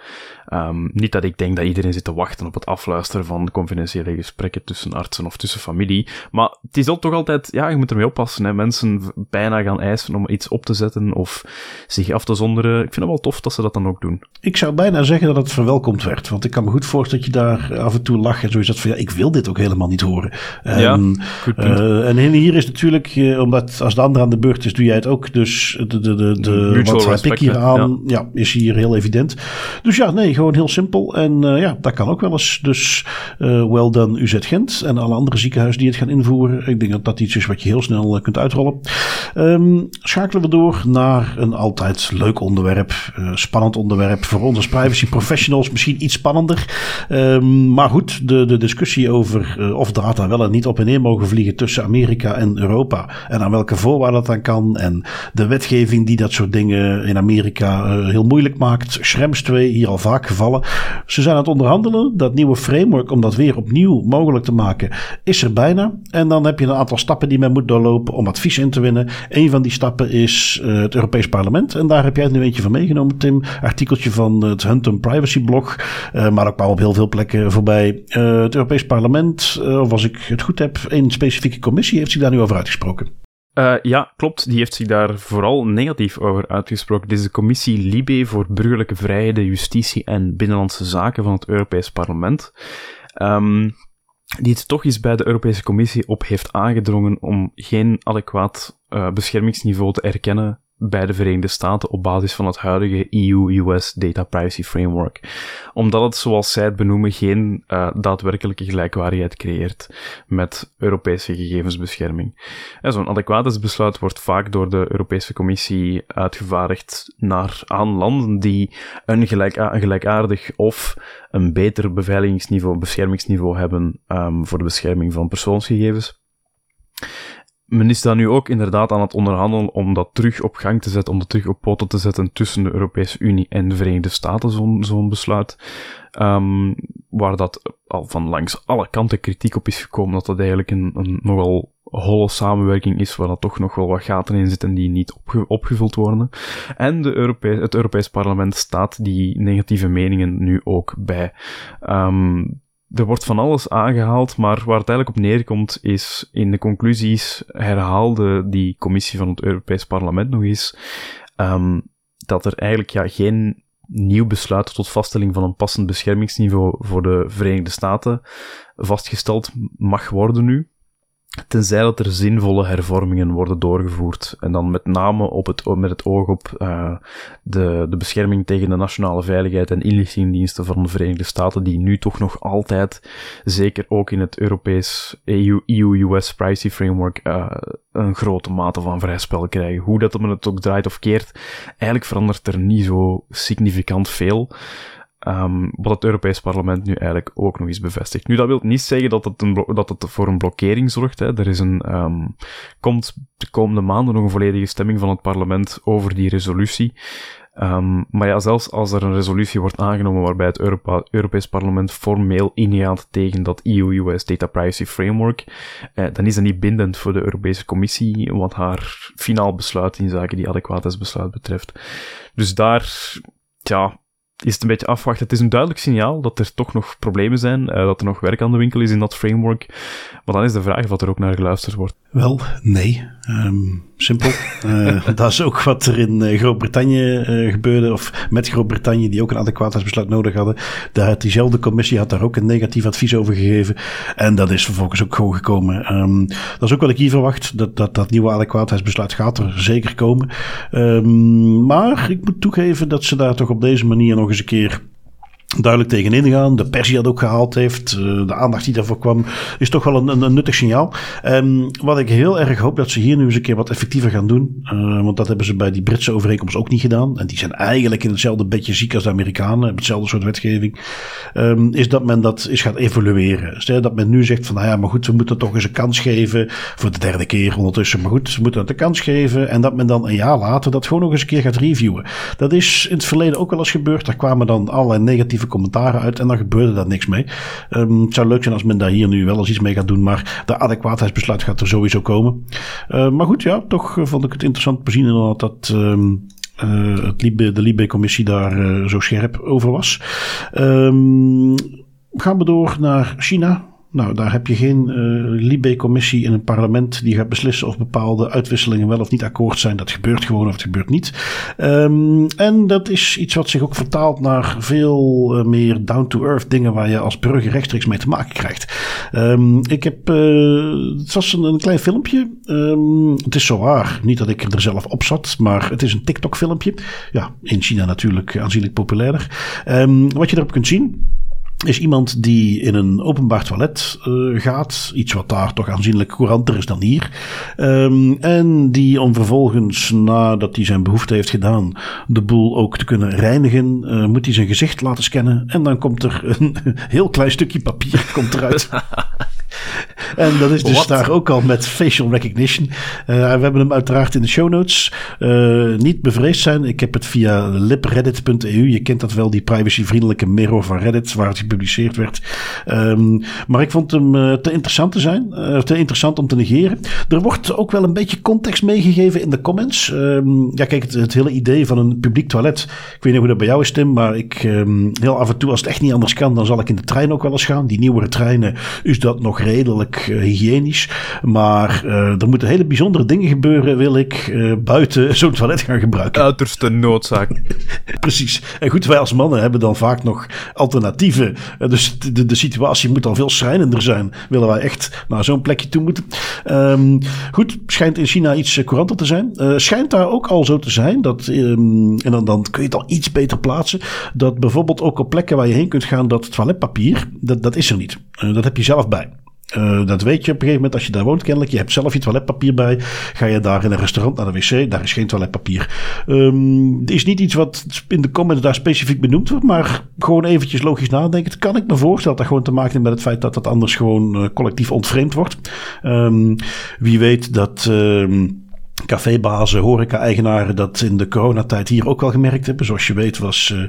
Um, niet dat ik denk dat iedereen zit te wachten op het afluisteren van confidentiële gesprekken tussen artsen of tussen familie, maar het is ook toch altijd, ja, je moet ermee oppassen, hè. Mensen bijna gaan eisen om iets op te zetten of zich af te zonderen. Ik vind het wel tof dat ze dat dan ook doen. Ik zou bijna zeggen dat het verwelkomd werd. Want ik kan me goed voorstellen dat je daar af en toe lacht en zoiets van ja, ik wil dit ook helemaal niet horen. En, goed punt. Uh, en hier is natuurlijk, uh, omdat als de ander aan de beurt is, doe jij het ook. Dus de, de, de, de wat heb ik hier aan, ja. ja. is hier heel evident. Dus ja, nee, gewoon heel simpel. En uh, ja, dat kan ook wel eens. Dus wel dan UZ Gent en alle andere ziekenhuizen die het gaan invoeren. Ik denk dat dat iets is wat je heel snel kunt uitrollen. Um, schakelen we door naar een altijd leuk onderwerp spannend onderwerp voor ons als privacy professionals. Misschien iets spannender. Um, maar goed, de, de discussie over uh, of data wel en niet op en neer mogen vliegen tussen Amerika en Europa. En aan welke voorwaarden dat dan kan. En de wetgeving die dat soort dingen in Amerika uh, heel moeilijk maakt. Schrems 2, hier al vaak gevallen. Ze zijn aan het onderhandelen. Dat nieuwe framework om dat weer opnieuw mogelijk te maken is er bijna. En dan heb je een aantal stappen die men moet doorlopen om advies in te winnen. Een van die stappen is uh, het Europees Parlement. En daar heb jij nu eentje van meegenomen, Tim artikeltje van het Hunton Privacy Blog. Uh, maar ook kwam op heel veel plekken voorbij. Het Europees Parlement, of als ik het goed heb, een specifieke commissie heeft zich daar nu over uitgesproken. Uh, ja, klopt. Die heeft zich daar vooral negatief over uitgesproken. Dit is de commissie Libe voor burgerlijke vrijheden, justitie en binnenlandse zaken van het Europees Parlement. Um, die het toch eens bij de Europese Commissie op heeft aangedrongen om geen adequaat uh, beschermingsniveau te erkennen bij de Verenigde Staten op basis van het huidige EU-US Data Privacy Framework. Omdat het, zoals zij het benoemen, geen uh, daadwerkelijke gelijkwaardigheid creëert met Europese gegevensbescherming. Zo'n adequaatheidsbesluit wordt vaak door de Europese Commissie uitgevaardigd naar aan landen die een, gelijk, een gelijkaardig of een beter beveiligingsniveau, beschermingsniveau hebben um, voor de bescherming van persoonsgegevens men is daar nu ook inderdaad aan het onderhandelen om dat terug op gang te zetten, om dat terug op poten te zetten tussen de Europese Unie en de Verenigde Staten, zo'n besluit. Um, waar dat al van langs alle kanten kritiek op is gekomen, dat dat eigenlijk een, een nogal holle samenwerking is, waar dat toch nog wel wat gaten in zitten die niet opge opgevuld worden. En de Europe het Europees Parlement staat die negatieve meningen nu ook bij. Um, er wordt van alles aangehaald, maar waar het eigenlijk op neerkomt is in de conclusies herhaalde die commissie van het Europees Parlement nog eens um, dat er eigenlijk ja, geen nieuw besluit tot vaststelling van een passend beschermingsniveau voor de Verenigde Staten vastgesteld mag worden nu. Tenzij dat er zinvolle hervormingen worden doorgevoerd. En dan met name op het, met het oog op uh, de, de bescherming tegen de nationale veiligheid en inlichtingendiensten van de Verenigde Staten, die nu toch nog altijd, zeker ook in het Europees EU-US Privacy Framework, uh, een grote mate van vrij spel krijgen. Hoe dat men het ook draait of keert, eigenlijk verandert er niet zo significant veel. Um, wat het Europees Parlement nu eigenlijk ook nog eens bevestigt. Nu, dat wil niet zeggen dat het, een dat het voor een blokkering zorgt. Hè. Er is een, um, komt de komende maanden nog een volledige stemming van het parlement over die resolutie. Um, maar ja, zelfs als er een resolutie wordt aangenomen waarbij het Europees Parlement formeel ingaat tegen dat EU-US Data Privacy Framework, eh, dan is dat niet bindend voor de Europese Commissie wat haar finaal besluit in zaken die adequaatheidsbesluit betreft. Dus daar, ja, is het een beetje afwachten. Het is een duidelijk signaal dat er toch nog problemen zijn, uh, dat er nog werk aan de winkel is in dat framework. Maar dan is de vraag of er ook naar geluisterd wordt. Wel, nee. Um, simpel. Uh, dat is ook wat er in uh, Groot-Brittannië uh, gebeurde, of met Groot-Brittannië, die ook een adequaatheidsbesluit nodig hadden. Daar had diezelfde commissie had daar ook een negatief advies over gegeven. En dat is vervolgens ook gewoon gekomen. Um, dat is ook wat ik hier verwacht. Dat, dat, dat nieuwe adequaatheidsbesluit gaat er zeker komen. Um, maar ik moet toegeven dat ze daar toch op deze manier nog eens een keer duidelijk tegenin gaan. De pers die dat ook gehaald heeft, eh, de aandacht die daarvoor kwam, is toch wel een, een, nuttig signaal. Um, wat ik heel erg hoop dat ze hier nu eens een keer wat effectiever gaan doen. Uh, want dat hebben ze bij die Britse overeenkomst ook niet gedaan. En die zijn eigenlijk in hetzelfde bedje ziek als de Amerikanen, hetzelfde soort wetgeving. Um, is dat men dat eens gaat evalueren. Stel dat men nu zegt van, nou ja, maar goed, we moeten toch eens een kans geven. Voor de derde keer ondertussen, maar goed, we moeten het een kans geven. En dat men dan een jaar later dat gewoon nog eens een keer gaat reviewen. Dat is in het verleden ook wel eens gebeurd. Daar kwamen dan allerlei negatieve commentaren uit en dan gebeurde daar niks mee. Um, het zou leuk zijn als men daar hier nu wel eens iets mee gaat doen, maar de adequaatheidsbesluit gaat er sowieso komen. Uh, maar goed, ja, toch eh, vond ik het interessant te zien inderdaad dat... Um, uh, het de Libe-commissie daar uh, zo scherp over was. Gaan we door naar China. Nou, daar heb je geen uh, Libe-commissie in een parlement die gaat beslissen of bepaalde uitwisselingen wel of niet akkoord zijn. Dat gebeurt gewoon of het gebeurt niet. Um, en dat is iets wat zich ook vertaalt naar veel uh, meer down-to-earth dingen waar je als burger rechtstreeks mee te maken krijgt. Um, ik heb, uh, het was een, een klein filmpje. Um, het is zo waar, niet dat ik er zelf op zat, maar het is een TikTok-filmpje. Ja, in China natuurlijk aanzienlijk populairder. wat je erop kunt zien is iemand die in een openbaar toilet uh, gaat. Iets wat daar toch aanzienlijk couranter is dan hier. Um, en die om vervolgens, nadat hij zijn behoefte heeft gedaan, de boel ook te kunnen reinigen, uh, moet hij zijn gezicht laten scannen. En dan komt er een heel klein stukje papier komt eruit. En dat is dus What? daar ook al met facial recognition. Uh, we hebben hem uiteraard in de show notes. Uh, niet bevreesd zijn. Ik heb het via libreddit.eu. Je kent dat wel, die privacyvriendelijke mirror van Reddit, waar het gepubliceerd werd. Um, maar ik vond hem uh, te interessant te zijn. te interessant om te negeren. Er wordt ook wel een beetje context meegegeven in de comments. Um, ja, kijk, het, het, hele idee van een publiek toilet. Ik weet niet hoe dat bij jou is, Tim. Maar ik, um, heel af en toe, als het echt niet anders kan, dan zal ik in de trein ook wel eens gaan. Die nieuwere treinen is dat nog redelijk uh, hygiënisch. Maar uh, er moeten hele bijzondere dingen gebeuren, wil ik uh, buiten zo'n toilet gaan gebruiken. Uiterste noodzaak. Precies. En goed, wij als mannen hebben dan vaak nog alternatieven. dus de, de, de, situatie moet dan veel schrijnender zijn. Willen wij echt naar zo'n plekje toe moeten. Um, goed, schijnt in China iets couranter te zijn. schijnt daar ook al zo te zijn. Dat, um, en dan, dan kun je het al iets beter plaatsen. Dat bijvoorbeeld ook op plekken waar je heen kunt gaan, dat toiletpapier, dat, dat is er niet. dat heb je zelf bij. Uh, dat weet je op een gegeven moment als je daar woont kennelijk. Je hebt zelf je toiletpapier bij. Ga je daar in een restaurant naar de wc, daar is geen toiletpapier. Um, is niet iets wat in de comments daar specifiek benoemd wordt, maar gewoon eventjes logisch nadenken. Het kan ik me voorstellen dat dat gewoon te maken heeft met het feit dat dat anders gewoon uh, collectief ontvreemd wordt. Um, wie weet dat... Um, cafébazen, horeca-eigenaren dat in de coronatijd hier ook wel gemerkt hebben. Zoals je weet was uh,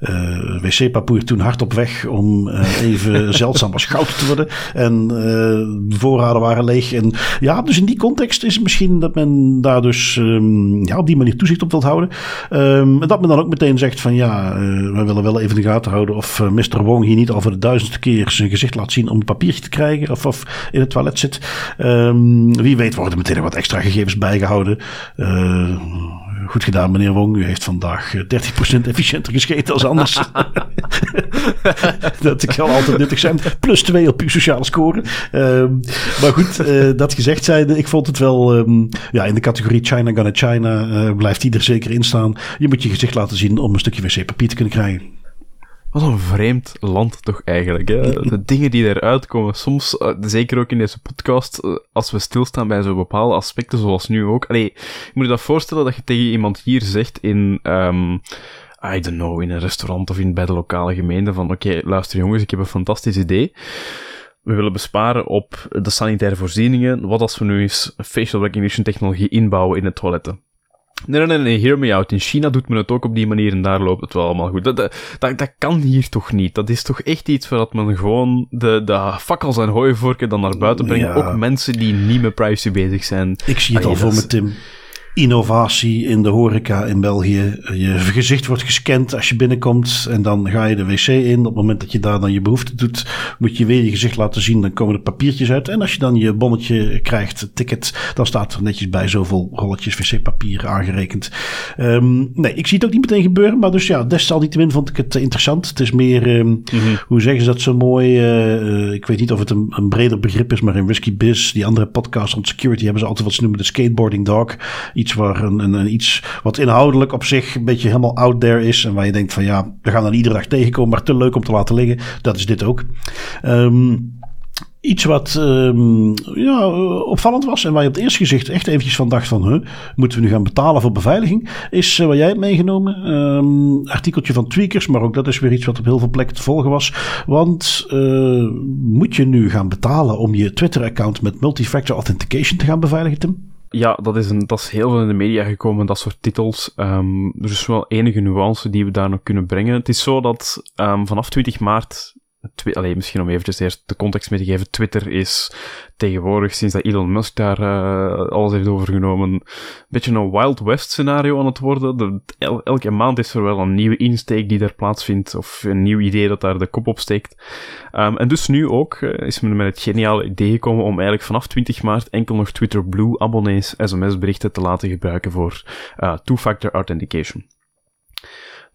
uh, wc-papier toen hard op weg om uh, even zeldzaam als goud te worden. En de voorraden waren leeg. En ja, dus in die context is het misschien dat men daar dus um, ja, op die manier toezicht op wilt houden. Um, en dat men dan ook meteen zegt van ja, we willen wel even in de gaten houden of Mr. Wong hier niet al voor de duizendste keer zijn gezicht laat zien om een papiertje te krijgen of, of in het toilet zit. Um, wie weet worden meteen wat extra gegevens bijgehouden houden. Uh, goed gedaan, meneer Wong. U heeft vandaag 30% efficiënter gescheten als anders. dat kan altijd nuttig zijn. Plus 2 op uw sociale score. Ehm, maar goed, dat gezegd zijnde, ik vond het wel... Ehm, ja, in de categorie China Gonna China blijft die er zeker in staan. Je moet je gezicht laten zien om een stukje wc-papier te kunnen krijgen. Wat een vreemd land toch eigenlijk. Hè? De dingen die eruit komen, soms, uh, zeker ook in deze podcast, uh, als we stilstaan bij zo'n bepaalde aspecten, zoals nu ook. Allee, je moet je dat voorstellen dat je tegen iemand hier zegt in, um, I don't know, in een restaurant of in, bij de lokale gemeente van, oké, okay, luister jongens, ik heb een fantastisch idee. We willen besparen op de sanitaire voorzieningen. Wat als we nu eens facial recognition technologie inbouwen in de toiletten? Nee, nee, nee, hear me out. In China doet men het ook op die manier en daar loopt het wel allemaal goed. Dat, dat, dat, kan hier toch niet? Dat is toch echt iets waar men gewoon de, de fakkels en hooivorken dan naar buiten brengt. Ook mensen die niet met privacy bezig zijn. Ik zie het al voor me, Tim innovatie in de horeca in België. Je gezicht wordt gescand als je binnenkomt en dan ga je de wc in. Op het moment dat je daar dan je behoefte doet, moet je weer je gezicht laten zien. Dan komen er papiertjes uit. En als je dan je bonnetje krijgt, ticket, dan staat er netjes bij zoveel rolletjes wc-papier aangerekend. Um, nee, ik zie het ook niet meteen gebeuren. Maar dus ja, desalniettemin vond ik het interessant. Het is meer, um, hoe zeggen ze dat zo mooi? Uh, ik weet niet of het een, een, breder begrip is, maar in Risky Biz, die andere podcast on security, hebben ze altijd wat ze noemen de skateboarding dog. Iets iets, waar een, een, iets wat inhoudelijk op zich een beetje helemaal out there is. En waar je denkt van ja, we gaan dan iedere dag tegenkomen, maar te leuk om te laten liggen. Dat is dit ook. Um, iets wat um, ja, opvallend was en waar je op het eerste gezicht echt eventjes van dacht van... Huh, moeten we nu gaan betalen voor beveiliging? Is uh, wat jij hebt meegenomen. Um, artikeltje van Tweakers, maar ook dat is weer iets wat op heel veel plekken te volgen was. Want uh, moet je nu gaan betalen om je Twitter-account met multifactor authentication te gaan beveiligen? Ja, dat is, een, dat is heel veel in de media gekomen, dat soort titels. Um, er is wel enige nuance die we daar nog kunnen brengen. Het is zo dat um, vanaf 20 maart Allee, misschien om eventjes eerst de context mee te geven. Twitter is tegenwoordig, sinds dat Elon Musk daar uh, alles heeft overgenomen, een beetje een Wild West scenario aan het worden. De, elke maand is er wel een nieuwe insteek die daar plaatsvindt, of een nieuw idee dat daar de kop op steekt. Um, en dus nu ook uh, is men met het geniale idee gekomen om eigenlijk vanaf 20 maart enkel nog Twitter Blue abonnees sms-berichten te laten gebruiken voor uh, two-factor authentication.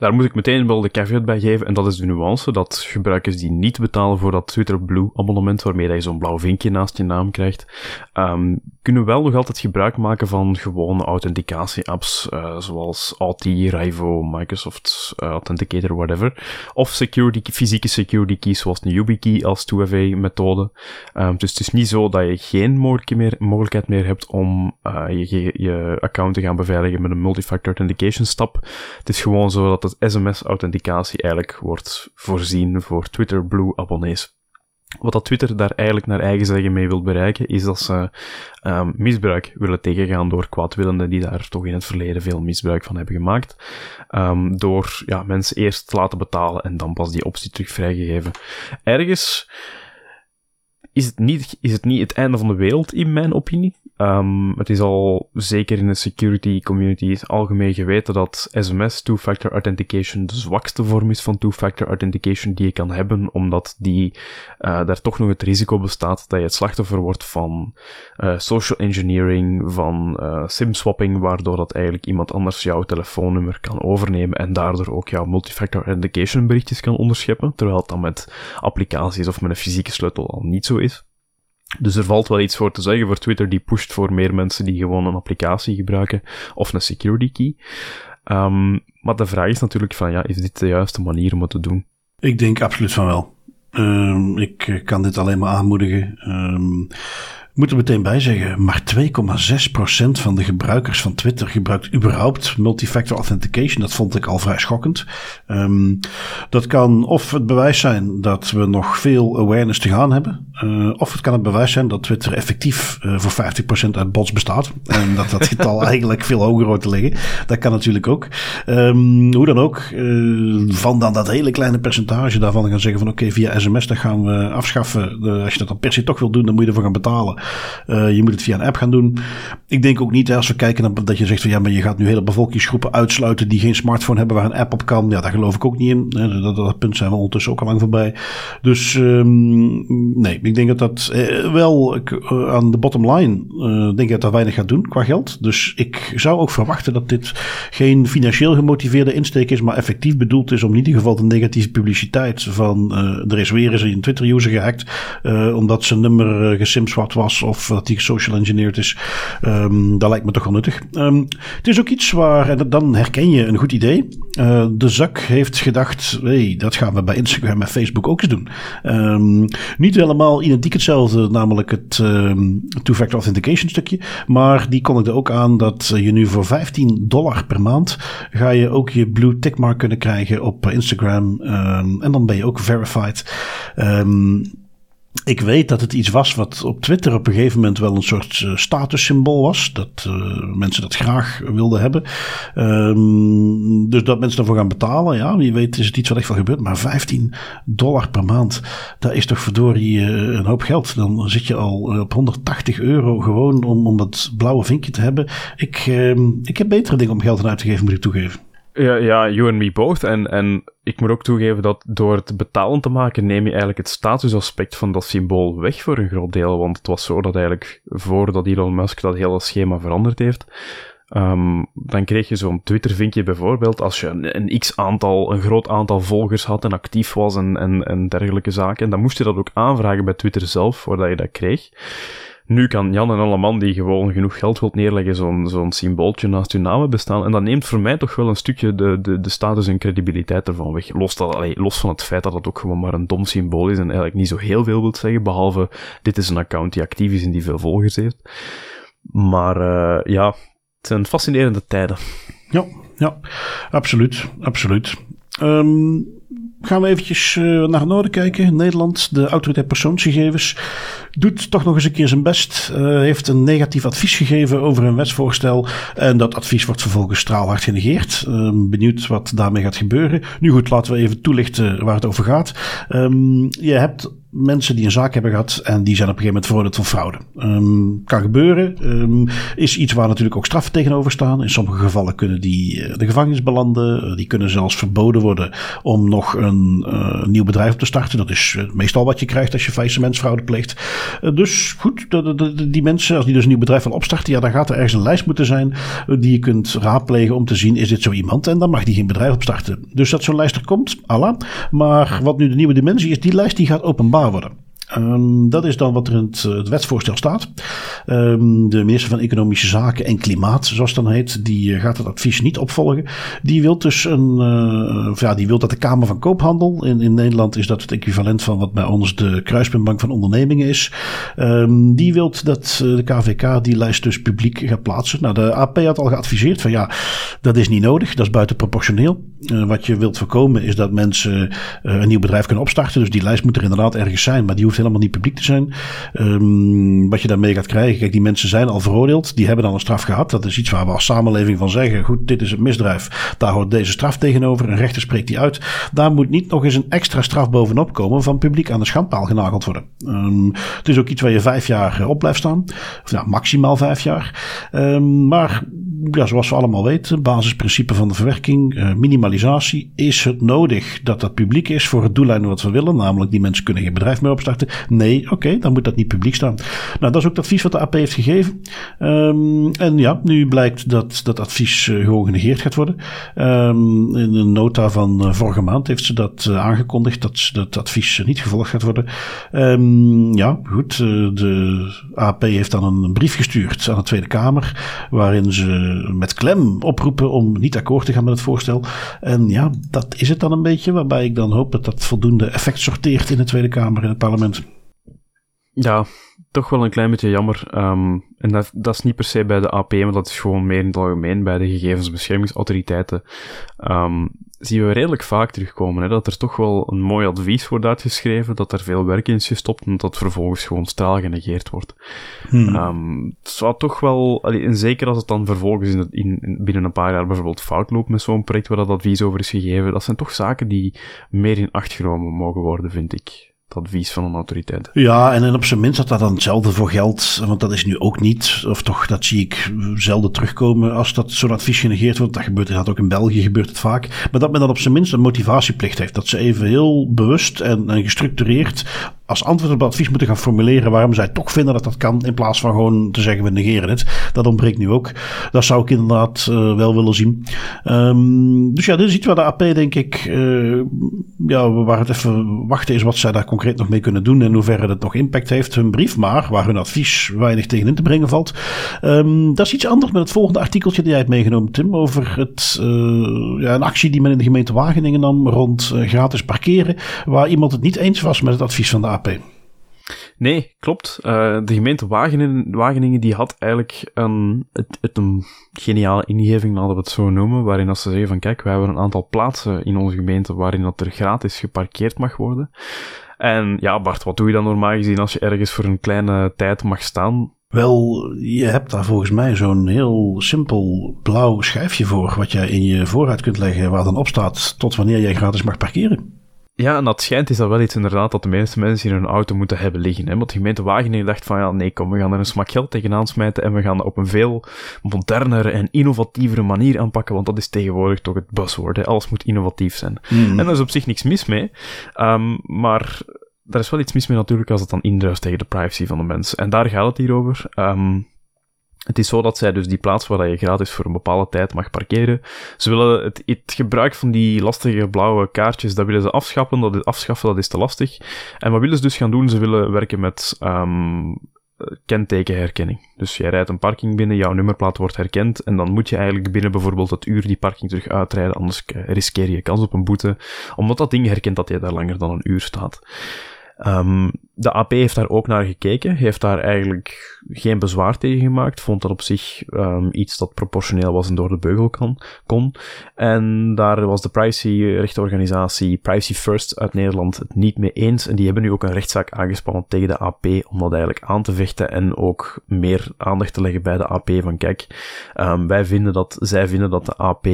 Daar moet ik meteen wel de caveat bij geven, en dat is de nuance, dat gebruikers die niet betalen voor dat Twitter Blue abonnement, waarmee je zo'n blauw vinkje naast je naam krijgt, um, kunnen wel nog altijd gebruik maken van gewone authenticatie-apps, uh, zoals Authy, Rivo, Microsoft uh, Authenticator, whatever, of security, fysieke security keys, zoals de YubiKey als 2FA-methode. Um, dus het is niet zo dat je geen meer, mogelijkheid meer hebt om uh, je, je account te gaan beveiligen met een multifactor authentication stap. Het is gewoon zo dat het sms-authenticatie eigenlijk wordt voorzien voor Twitter Blue abonnees. Wat dat Twitter daar eigenlijk naar eigen zeggen mee wil bereiken, is dat ze um, misbruik willen tegengaan door kwaadwillenden die daar toch in het verleden veel misbruik van hebben gemaakt. Um, door ja, mensen eerst te laten betalen en dan pas die optie terug vrijgegeven. Ergens is het, niet, is het niet het einde van de wereld, in mijn opinie. Um, het is al zeker in de security community algemeen geweten dat SMS, two-factor authentication, de zwakste vorm is van two-factor authentication die je kan hebben, omdat die, uh, daar toch nog het risico bestaat dat je het slachtoffer wordt van uh, social engineering, van uh, sim-swapping, waardoor dat eigenlijk iemand anders jouw telefoonnummer kan overnemen en daardoor ook jouw multifactor authentication berichtjes kan onderscheppen, terwijl het dan met applicaties of met een fysieke sleutel al niet zo. Dus er valt wel iets voor te zeggen voor Twitter die pusht voor meer mensen die gewoon een applicatie gebruiken of een security key. Um, maar de vraag is natuurlijk van ja, is dit de juiste manier om het te doen? Ik denk absoluut van wel. Um, ik kan dit alleen maar aanmoedigen. Um, moet er meteen bij zeggen, maar 2,6% van de gebruikers van Twitter gebruikt überhaupt multifactor authentication. Dat vond ik al vrij schokkend. Dat kan of het bewijs zijn dat we nog veel awareness te gaan hebben. Uh, of het kan het bewijs zijn dat Twitter effectief uh, voor 50% uit bots bestaat. En dat dat getal eigenlijk veel hoger hoort te liggen. Dat kan natuurlijk ook. Um, hoe dan ook, uh, van dan dat hele kleine percentage daarvan gaan zeggen van oké, okay, via sms dat gaan we afschaffen. als je dat dan per se toch wil doen, dan moet je ervoor gaan betalen. Je moet het via een app gaan doen. Ik denk ook niet, hè, als we kijken naar dat je zegt van ja, maar je gaat nu hele bevolkingsgroepen uitsluiten die geen smartphone hebben waar een app op kan. Ja, daar geloof ik ook niet in. Dat, dat, dat punt zijn we ondertussen ook al lang voorbij. Dus um, nee, ik denk dat dat eh, wel uh, aan de bottom line, uh, denk ik dat dat weinig gaat doen qua geld. Dus ik zou ook verwachten dat dit geen financieel gemotiveerde insteek is, maar effectief bedoeld is om in ieder geval de negatieve publiciteit van er is weer eens een Twitter-user gehackt, omdat zijn nummer gesimswat was of dat hij social engineerd is. Um, dat lijkt me toch wel nuttig. Um, het is ook iets waar, en dan herken je een goed idee. de zak heeft gedacht, hey, dat gaan we bij Instagram en Facebook ook eens doen. Um, niet helemaal identiek hetzelfde, namelijk het um, two-factor authentication stukje. Maar die kondigde ook aan dat je nu voor 15 dollar per maand ga je ook je blue tickmark kunnen krijgen op Instagram. Um, en dan ben je ook verified. Um, ik weet dat het iets was wat op Twitter op een gegeven moment wel een soort uh, statussymbool was. Dat uh, mensen dat graag wilden hebben. Um, dus dat mensen ervoor gaan betalen. Ja, wie weet is het iets wat echt wel gebeurt. Maar 15 dollar per maand, dat is toch verdorie uh, een hoop geld. Dan zit je al op 180 euro gewoon om, om dat blauwe vinkje te hebben. Ik, ik heb betere dingen om geld aan uit te geven, moet ik toegeven. Ja, ja, you and me both. En, en ik moet ook toegeven dat door het betalen te maken neem je eigenlijk het statusaspect van dat symbool weg voor een groot deel. Want het was zo dat eigenlijk voordat Elon Musk dat hele schema veranderd heeft, um, dan kreeg je zo'n Twitter-vinkje bijvoorbeeld als je een, een x-aantal, een groot aantal volgers had en actief was en, en, en dergelijke zaken. En dan moest je dat ook aanvragen bij Twitter zelf, voordat je dat kreeg. Nu kan Jan en alle man die gewoon genoeg geld wilt neerleggen, zo'n zo'n symbooltje naast hun namen bestaan. En dat neemt voor mij toch wel een stukje de, de, de status en credibiliteit ervan weg. Los, dat, allee, los van het feit dat het ook gewoon maar een dom symbool is en eigenlijk niet zo heel veel wil zeggen, behalve dit is een account die actief is en die veel volgers heeft. Maar uh, ja, het zijn fascinerende tijden. Ja, ja, absoluut, absoluut. Um, gaan we eventjes uh, naar noorden kijken. Nederland, de autoriteit persoonsgegevens, doet toch nog eens een keer zijn best. Uh, heeft een negatief advies gegeven over een wetsvoorstel. En dat advies wordt vervolgens straalhard genegeerd. Um, benieuwd wat daarmee gaat gebeuren. Nu goed, laten we even toelichten waar het over gaat. Um, je hebt mensen die een zaak hebben gehad en die zijn op een gegeven moment veroordeeld van fraude. Um, kan gebeuren. Um, is iets waar natuurlijk ook straffen tegenover staan. In sommige gevallen kunnen die uh, de gevangenis belanden. Uh, die kunnen zelfs verboden worden om nog een uh, nieuw bedrijf op te starten. Dat is meestal wat je krijgt als je faillissementsfraude pleegt. dus goed, die mensen, als die dus een nieuw bedrijf willen opstarten, ja, dan gaat er ergens een lijst moeten zijn die je kunt raadplegen om te zien, is dit zo iemand? En dan mag die geen bedrijf opstarten. Dus dat zo'n lijst er komt, Allah. Maar wat nu de nieuwe dimensie is, die lijst die gaat openbaar worden. Um, dat is dan wat er in het, het wetsvoorstel staat. Um, de minister van Economische Zaken en Klimaat, zoals het dan heet, die uh, gaat het advies niet opvolgen. Die wil dus een, uh, ja, die wil dat de Kamer van Koophandel, in, in Nederland is dat het equivalent van wat bij ons de Kruispuntbank van Ondernemingen is. Um, die wil dat uh, de KVK die lijst dus publiek gaat plaatsen. Nou, de AP had al geadviseerd van ja, dat is niet nodig, dat is buitenproportioneel. wat je wilt voorkomen is dat mensen een nieuw bedrijf kunnen opstarten. Dus die lijst moet er inderdaad ergens zijn, maar die hoeft helemaal niet publiek te zijn. Um, wat je daarmee gaat krijgen, kijk, die mensen zijn al veroordeeld. Die hebben dan een straf gehad. Dat is iets waar we als samenleving van zeggen. Goed, dit is een misdrijf. Daar hoort deze straf tegenover. Een rechter spreekt die uit. Daar moet niet nog eens een extra straf bovenop komen van publiek aan de schandpaal genageld worden. Um, het is ook iets waar je vijf jaar op blijft staan. Of ja, maximaal vijf jaar. Um, maar ja, zoals we allemaal weten, basisprincipe van de verwerking, uh, minimalisatie. Is het nodig dat dat publiek is voor het doeleinde wat we willen? Namelijk die mensen kunnen geen bedrijf meer opstarten. Nee, oké, dan moet dat niet publiek staan. Nou, dat is ook het advies wat de AP heeft gegeven. Um, en ja, nu blijkt dat dat advies uh, gewoon genegeerd gaat worden. Um, in een nota van uh, vorige maand heeft ze dat aangekondigd, dat dat advies niet gevolgd gaat worden. Um, ja, goed, de AP heeft dan een brief gestuurd aan de Tweede Kamer, waarin ze met klem oproepen om niet akkoord te gaan met het voorstel. En ja, dat is het dan een beetje, waarbij ik dan hoop dat dat voldoende effect sorteert in de Tweede Kamer en het parlement. Ja, toch wel een klein beetje jammer. Um, en dat, dat is niet per se bij de AP, maar dat is gewoon meer in het algemeen bij de gegevensbeschermingsautoriteiten. Um, zien we redelijk vaak terugkomen. Hè, dat er toch wel een mooi advies wordt uitgeschreven, dat er veel werk in is gestopt en dat vervolgens gewoon straal genegeerd wordt. Hmm. Um, het zou toch wel, en zeker als het dan vervolgens in, in, binnen een paar jaar bijvoorbeeld fout loopt met zo'n project waar dat advies over is gegeven, dat zijn toch zaken die meer in acht genomen mogen worden, vind ik advies van een autoriteit. Ja, en op zijn minst dat dat dan hetzelfde voor geldt, want dat is nu ook niet, of toch dat zie ik zelden terugkomen als dat zo'n advies genegeerd wordt. Dat gebeurt dat ook in België, gebeurt het vaak. Maar dat men dan op zijn minst een motivatieplicht heeft. Dat ze even heel bewust en, en gestructureerd als antwoord op het advies moeten gaan formuleren waarom zij toch vinden dat dat kan, in plaats van gewoon te zeggen we negeren het. Dat ontbreekt nu ook. Dat zou ik inderdaad uh, wel willen zien. Um, dus ja, dit is iets waar de AP denk ik, uh, ja, waar het even wachten is wat zij daar concreet nog mee kunnen doen en hoeverre het nog impact heeft, hun brief, maar waar hun advies weinig tegen in te brengen valt. Um, dat is iets anders met het volgende artikeltje die jij hebt meegenomen, Tim, over het, uh, ja, een actie die men in de gemeente Wageningen nam rond gratis parkeren, waar iemand het niet eens was met het advies van de AP. Nee, klopt. Uh, de gemeente Wageningen, Wageningen die had eigenlijk een, het, het een geniale ingeving, laten we het zo noemen, waarin als ze zeggen van kijk, wij hebben een aantal plaatsen in onze gemeente waarin dat er gratis geparkeerd mag worden. En ja, Bart, wat doe je dan normaal gezien als je ergens voor een kleine tijd mag staan? Wel, je hebt daar volgens mij zo'n heel simpel blauw schijfje voor, wat je in je vooruit kunt leggen, waar dan op staat tot wanneer jij gratis mag parkeren. Ja, en dat schijnt is dat wel iets inderdaad dat de meeste mensen in hun auto moeten hebben liggen. Hè? Want de gemeente Wageningen dacht van ja, nee kom, we gaan er een smak geld tegenaan smijten en we gaan op een veel modernere en innovatievere manier aanpakken, want dat is tegenwoordig toch het buzzword. Hè? Alles moet innovatief zijn. Mhm. En daar is op zich niks mis mee. Um, maar daar is wel iets mis mee natuurlijk als het dan indruist tegen de privacy van de mensen. En daar gaat het hier over. Um, het is zo dat zij dus die plaats waar je gratis voor een bepaalde tijd mag parkeren, ze willen het, het gebruik van die lastige blauwe kaartjes, dat willen ze afschaffen, dat afschaffen, dat is te lastig. En wat willen ze dus gaan doen? Ze willen werken met um, kentekenherkenning. Dus jij rijdt een parking binnen, jouw nummerplaat wordt herkend en dan moet je eigenlijk binnen bijvoorbeeld het uur die parking terug uitrijden, anders riskeer je kans op een boete, omdat dat ding herkent dat jij daar langer dan een uur staat. Um, de AP heeft daar ook naar gekeken, heeft daar eigenlijk geen bezwaar tegen gemaakt, vond dat op zich um, iets dat proportioneel was en door de beugel kan, kon. En daar was de privacy-rechtenorganisatie Privacy First uit Nederland het niet mee eens. En die hebben nu ook een rechtszaak aangespannen tegen de AP om dat eigenlijk aan te vechten en ook meer aandacht te leggen bij de AP van kijk, um, wij vinden dat, zij vinden dat de AP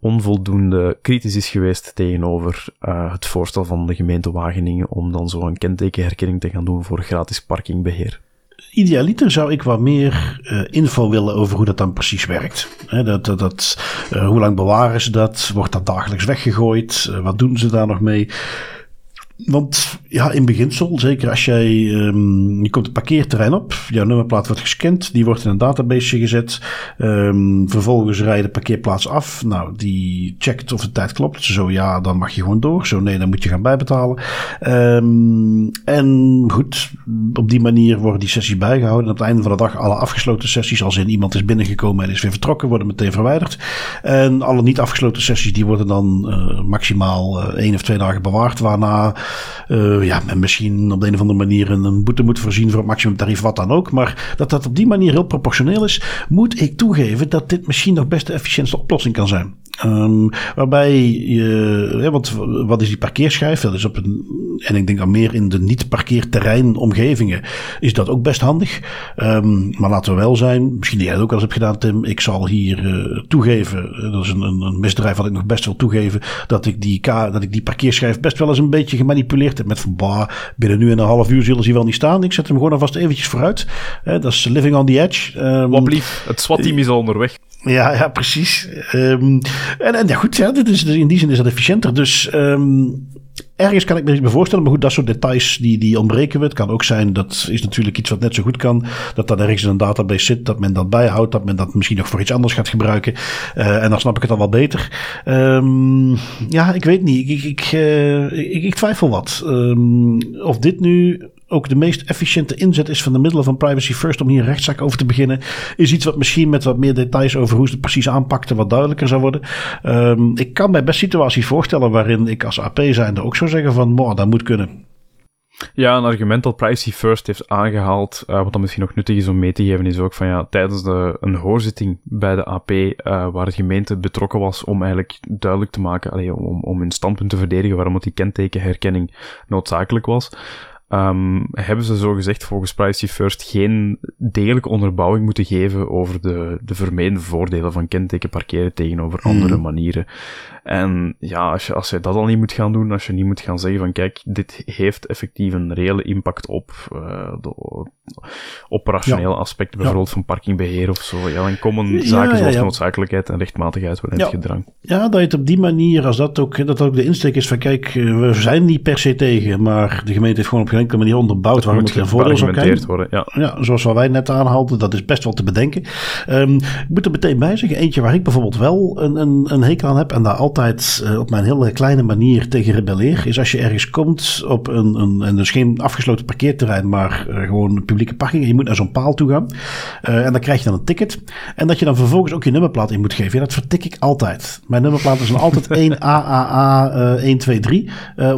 onvoldoende kritisch is geweest tegenover uh, het voorstel van de gemeente Wageningen om dan zo een kentekenherkenning te gaan doen voor gratis parkingbeheer. Idealiter zou ik wat meer uh, info willen over hoe dat dan precies werkt. dat, dat, dat uh, hoe lang bewaren ze dat? Wordt dat dagelijks weggegooid? Uh, wat doen ze daar nog mee? Want ja, in beginsel, zeker als jij, um, je komt het parkeerterrein op, jouw nummerplaat wordt gescand, die wordt in een database gezet. Um, vervolgens rijdt de parkeerplaats af. Nou, die checkt of de tijd klopt. Zo ja, dan mag je gewoon door. Zo nee, dan moet je gaan bijbetalen. Um, en goed, op die manier worden die sessies bijgehouden. En op het einde van de dag alle afgesloten sessies, als in iemand is binnengekomen en is weer vertrokken, worden meteen verwijderd. En alle niet afgesloten sessies, die worden dan uh, maximaal uh, één of twee dagen bewaard, waarna uh, ja, men misschien op de een of andere manier een, boete moet voorzien voor het maximumtarief, wat dan ook. Maar dat dat op die manier heel proportioneel is, moet ik toegeven dat dit misschien nog best de efficiëntste oplossing kan zijn. Um, waarbij je, want wat is die parkeerschijf? Dat is op een, en ik denk aan meer in de niet-parkeerterrein omgevingen, is dat ook best handig. Um, maar laten we wel zijn, misschien die jij ook al eens hebt gedaan, Tim. Ik zal hier uh, toegeven, eh, dat is een, een, misdrijf wat ik nog best wil toegeven, dat ik die, dat ik die parkeerschijf best wel eens een beetje gemanipuleerd heb met van, bah, binnen nu en een half uur zullen ze wel niet staan. Ik zet hem gewoon alvast eventjes vooruit. dat is living on the edge. Um, Wat lief, het SWAT-team is al onderweg. Ja, ja, precies. Um, en, en ja, goed, ja, dit is, in die zin is dat efficiënter. Dus um, ergens kan ik me iets voorstellen. Maar goed, dat soort details die, die ontbreken we. Het kan ook zijn, dat is natuurlijk iets wat net zo goed kan. Dat dat ergens in een database zit, dat men dat bijhoudt. Dat men dat misschien nog voor iets anders gaat gebruiken. Uh, en dan snap ik het al wel beter. Um, ja, ik weet niet. Ik, ik, ik, ik, twijfel wat. of dit nu ook de meest efficiënte inzet is van de middelen van Privacy First om hier een rechtszaak over te beginnen, is iets wat misschien met wat meer details over hoe ze het precies aanpakten wat duidelijker zou worden. Um, ik kan mij best situaties voorstellen waarin ik als AP zijnde ook zou zeggen van, dat moet kunnen. Ja, een argument dat Privacy First heeft aangehaald, uh, wat dan misschien nog nuttig is om mee te geven, is ook van ja, tijdens de, een hoorzitting bij de AP, uh, waar de gemeente betrokken was om eigenlijk duidelijk te maken, allee, om, om hun standpunt te verdedigen waarom het die kentekenherkenning noodzakelijk was, um, hebben ze zo gezegd volgens Privacy First geen degelijke onderbouwing moeten geven over de, de vermeende voordelen van kenteken parkeren tegenover mhm. andere manieren. En ja, als je, als je dat al niet moet gaan doen, als je niet moet gaan zeggen van kijk, dit heeft effectief een reële impact op uh, de operationele aspecten, bijvoorbeeld van parkingbeheer of zo, ja, dan komen zaken zoals noodzakelijkheid en rechtmatigheid wel in het gedrang. Ja, dat je het op die manier, als dat ook, dat ook de insteek is van kijk, we zijn niet per se tegen, maar de gemeente heeft gewoon op enkele manier onderbouwd waarom het geen voordeel zou. Worden, ja. ja, zoals wat wij net aanhaalden, dat is best wel te bedenken. Um, ik moet er meteen bij zeggen, eentje waar ik bijvoorbeeld wel een, een, een hekel aan heb en daar altijd uh, op mijn hele kleine manier tegen rebelleer, is als je ergens komt op een, een en dus geen afgesloten parkeerterrein, maar uh, gewoon een publieke parking. En je moet naar zo'n paal toe gaan. Uh, en dan krijg je dan een ticket. En dat je dan vervolgens ook je nummerplaat in moet geven. Ja, dat vertik ik altijd. Mijn nummerplaat is dan altijd 1AAA uh, 123.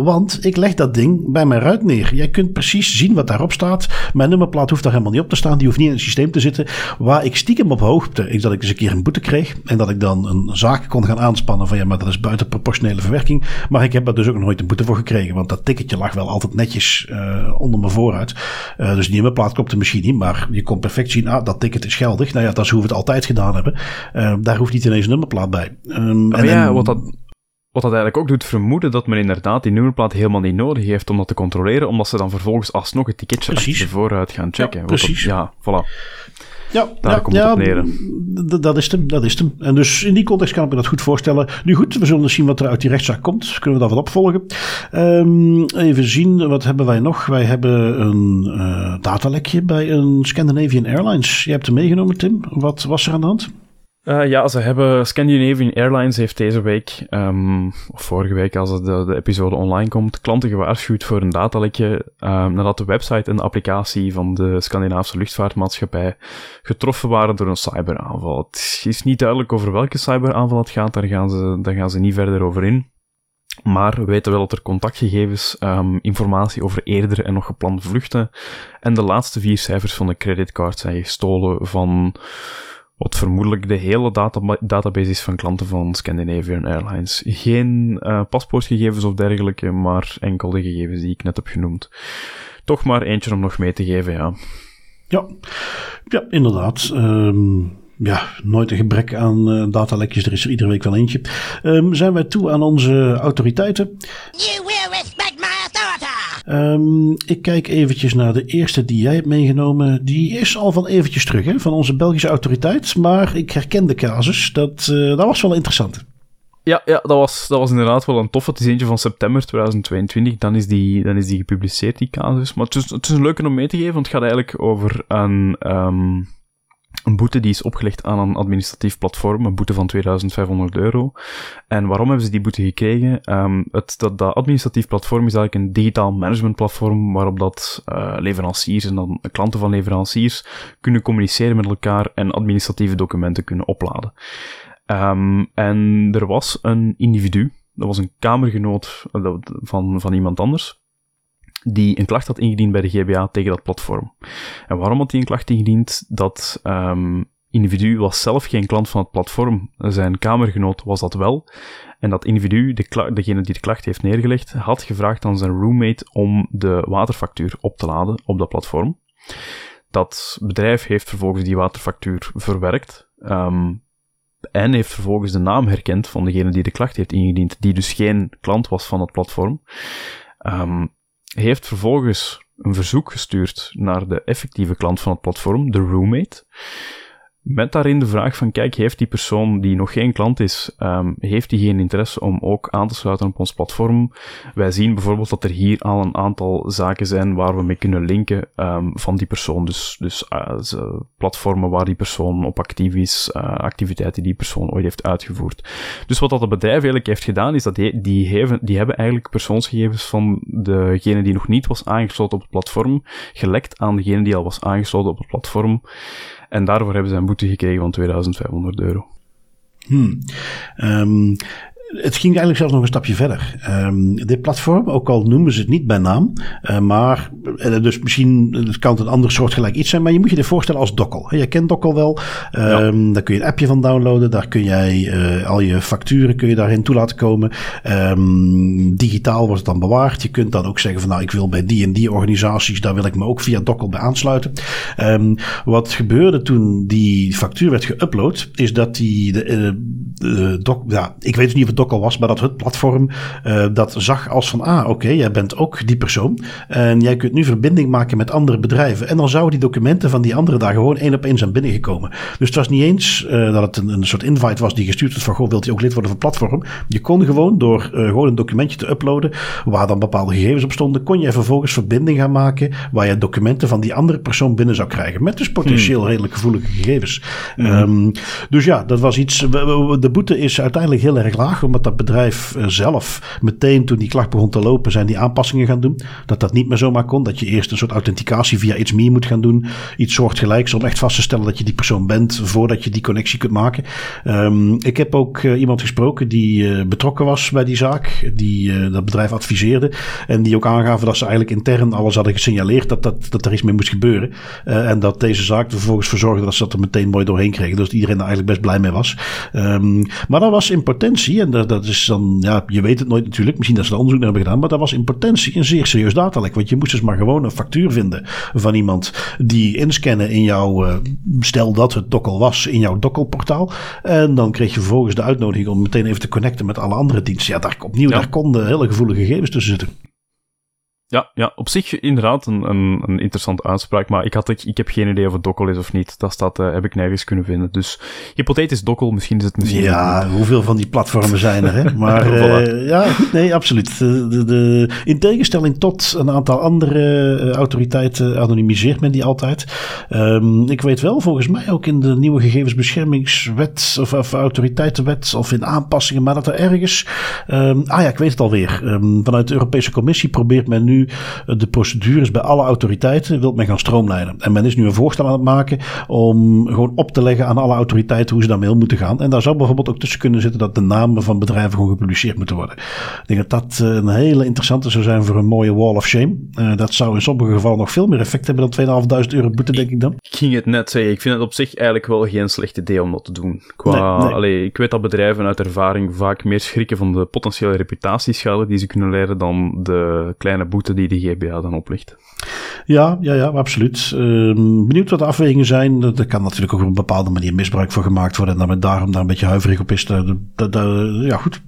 want ik leg dat ding bij mijn ruit neer. Jij kunt precies zien wat daarop staat. Mijn nummerplaat hoeft daar helemaal niet op te staan. Die hoeft niet in het systeem te zitten. Waar ik stiekem op hoopte, is dat ik eens een keer een boete kreeg. En dat ik dan een zaak kon gaan aanspannen van ja, maar dat is buiten proportionele verwerking. Maar ik heb er dus ook nooit een boete voor gekregen. Want dat ticketje lag wel altijd netjes uh, onder mijn vooruit. Uh, dus die nummerplaat klopt de misschien niet. Maar je kon perfect zien, ah, dat ticket is geldig. Nou ja, dat is hoe we het altijd gedaan hebben. Uh, daar hoeft niet ineens een nummerplaat bij. Um, en ja, wat dat, wat dat eigenlijk ook doet vermoeden dat men inderdaad die nummerplaat helemaal niet nodig heeft om dat te controleren, omdat ze dan vervolgens alsnog het ticketje vooruit gaan checken. Ja, precies. Dat, ja, voilà. Ja, Daar ja, komt ja, het Dat is hem, dat is hem. En dus in die context kan ik me dat goed voorstellen. Nu goed, we zullen zien wat er uit die rechtszaak komt. Kunnen we dat wat opvolgen. Um, even zien, wat hebben wij nog? Wij hebben een uh, datalekje bij een Scandinavian Airlines. Je hebt hem meegenomen, Tim. Wat was er aan de hand? Uh, ja, ze hebben Scandinavian Airlines heeft deze week, um, of vorige week als de, de episode online komt, klanten gewaarschuwd voor een datalekje um, nadat de website en de applicatie van de Scandinavische luchtvaartmaatschappij getroffen waren door een cyberaanval. Het is niet duidelijk over welke cyberaanval het gaat, daar gaan ze, daar gaan ze niet verder over in. Maar we weten wel dat er contactgegevens, um, informatie over eerdere en nog geplande vluchten en de laatste vier cijfers van de creditcard zijn gestolen van wat vermoedelijk de hele data database is van klanten van Scandinavian Airlines. Geen uh, paspoortgegevens of dergelijke, maar enkel de gegevens die ik net heb genoemd. Toch maar eentje om nog mee te geven, ja. Ja, ja inderdaad. Um, ja, nooit een gebrek aan uh, datalekjes. Er is er iedere week wel eentje. Um, zijn wij toe aan onze autoriteiten? You Um, ik kijk eventjes naar de eerste die jij hebt meegenomen. Die is al van eventjes terug, hè, van onze Belgische autoriteit. Maar ik herken de casus. Dat, uh, dat was wel interessant. Ja, ja dat, was, dat was inderdaad wel een tof. Het is eentje van september 2022. Dan is die, dan is die gepubliceerd, die casus. Maar het is, het is een leuke om mee te geven, want het gaat eigenlijk over een... Um, een boete die is opgelegd aan een administratief platform, een boete van 2500 euro. En waarom hebben ze die boete gekregen? Um, het, dat, dat administratief platform is eigenlijk een digitaal managementplatform waarop dat uh, leveranciers en dan klanten van leveranciers kunnen communiceren met elkaar en administratieve documenten kunnen opladen. Um, en er was een individu, dat was een kamergenoot uh, van, van iemand anders, die een klacht had ingediend bij de GBA tegen dat platform. En waarom had hij een klacht ingediend? Dat um, individu was zelf geen klant van het platform. Zijn kamergenoot was dat wel. En dat individu, de degene die de klacht heeft neergelegd, had gevraagd aan zijn roommate om de waterfactuur op te laden op dat platform. Dat bedrijf heeft vervolgens die waterfactuur verwerkt. Um, en heeft vervolgens de naam herkend van degene die de klacht heeft ingediend, die dus geen klant was van het platform. Um, heeft vervolgens een verzoek gestuurd naar de effectieve klant van het platform, de roommate. Met daarin de vraag van, kijk, heeft die persoon die nog geen klant is, um, heeft die geen interesse om ook aan te sluiten op ons platform? Wij zien bijvoorbeeld dat er hier al een aantal zaken zijn waar we mee kunnen linken um, van die persoon. Dus, dus uh, platformen waar die persoon op actief is, uh, activiteiten die die persoon ooit heeft uitgevoerd. Dus wat dat bedrijf eigenlijk heeft gedaan, is dat die, die hebben eigenlijk persoonsgegevens van degene die nog niet was aangesloten op het platform, gelekt aan degene die al was aangesloten op het platform. En daarvoor hebben ze een boete gekregen van 2500 euro. Hmm. Um, het ging eigenlijk zelfs nog een stapje verder. Um, dit platform, ook al noemen ze het niet bij naam, uh, maar uh, dus misschien het kan het een ander soort gelijk iets zijn, maar je moet je dit voorstellen als Dokkel. Je kent Dokkel wel. Um, ja. Daar kun je een appje van downloaden. Daar kun jij uh, al je facturen kun je daarin toe laten komen. Um, digitaal wordt het dan bewaard. Je kunt dan ook zeggen van nou, ik wil bij die en die organisaties, daar wil ik me ook via Dokkel bij aansluiten. wat gebeurde toen die factuur werd geüpload, is dat die de, de, de, ja, ik weet dus niet of het dokkel was, maar dat het platform uh, dat zag als van, ah, oké, jij bent ook die persoon. En jij kunt nu verbinding maken met andere bedrijven. En dan zouden die documenten van die anderen daar gewoon één op één zijn binnengekomen. Dus het was niet eens uh, dat het een, een, soort invite was die gestuurd werd van, goh, wilt u ook lid worden van het platform? Je kon gewoon door uh, gewoon een documentje te uploaden, waar dan bepaalde gegevens op stonden, kon je vervolgens verbinding gaan maken, waar je documenten van die andere persoon binnen zou krijgen. Met dus potentieel hmm. redelijk gevoelige gegevens. Hmm. Um, dus ja, dat was iets. De boete is uiteindelijk heel erg laag, omdat dat bedrijf zelf meteen toen die klacht begon te lopen, zijn die aanpassingen gaan doen. Dat dat niet meer zomaar kon. Dat je eerst een soort authenticatie via iets meer moet gaan doen. Iets soortgelijks om echt vast te stellen dat je die persoon bent voordat je die connectie kunt maken. Um, ik heb ook uh, iemand gesproken die uh, betrokken was bij die zaak. Die dat bedrijf adviseerde. En die ook aangaven dat ze eigenlijk intern alles hadden gesignaleerd dat, dat, dat er iets mee moest gebeuren. en dat deze zaak er vervolgens voor zorgde dat ze dat er meteen mooi doorheen kregen. Dus iedereen daar eigenlijk best blij mee was. Um, maar dat was in potentie, en dat, dat is dan, ja, je weet het nooit natuurlijk. Misschien dat ze er onderzoek naar hebben gedaan. Maar dat was in potentie een zeer serieus datalek. Want je moest dus maar gewoon een factuur vinden van iemand die inscannen in jouw, uh, stel dat het dokkel was, in jouw dokkelportaal. En dan kreeg je vervolgens de uitnodiging om meteen even te connecten met alle andere diensten. Ja, daar opnieuw, daar konden hele gevoelige gegevens tussen zitten. Ja, ja, op zich inderdaad een, een, een interessante uitspraak, maar ik, had, ik, ik heb geen idee of het dokkel is of niet. Dat staat, uh, heb ik nergens kunnen vinden. Dus hypothetisch dokkel, misschien is het misschien... Ja, hoeveel van die platformen zijn er, hè? Maar uh, ja, nee, absoluut. De, de, in tegenstelling tot een aantal andere uh, autoriteiten anonimiseert men die altijd. Um, ik weet wel, volgens mij ook in de nieuwe gegevensbeschermingswet of, of autoriteitenwet of in aanpassingen, maar dat er ergens... Um, ah ja, ik weet het alweer. Um, vanuit de Europese Commissie probeert men nu de procedures bij alle autoriteiten wil men gaan stroomlijnen. En men is nu een voorstel aan het maken om gewoon op te leggen aan alle autoriteiten hoe ze daarmee om moeten gaan. En daar zou bijvoorbeeld ook tussen kunnen zitten dat de namen van bedrijven gewoon gepubliceerd moeten worden. Ik denk dat dat eh, een hele interessante zou zijn voor een mooie wall of shame. Uh, dat zou in sommige gevallen nog veel meer effect hebben dan 2.500 euro boete, denk ik dan. Ik ging het net zeggen. Ik vind het op zich eigenlijk wel geen slecht idee om dat te doen. Qua, nee, nee. Allee, ik weet dat bedrijven uit ervaring vaak meer schrikken van de potentiële reputatieschade die ze kunnen leiden dan de kleine boete die de GBA dan oplicht. Ja, ja, ja, absoluut. Um, benieuwd wat de afwegingen zijn. Er kan natuurlijk ook op een bepaalde manier misbruik van gemaakt worden. En daarom daar een beetje huiverig op is. Daar, ja, goed,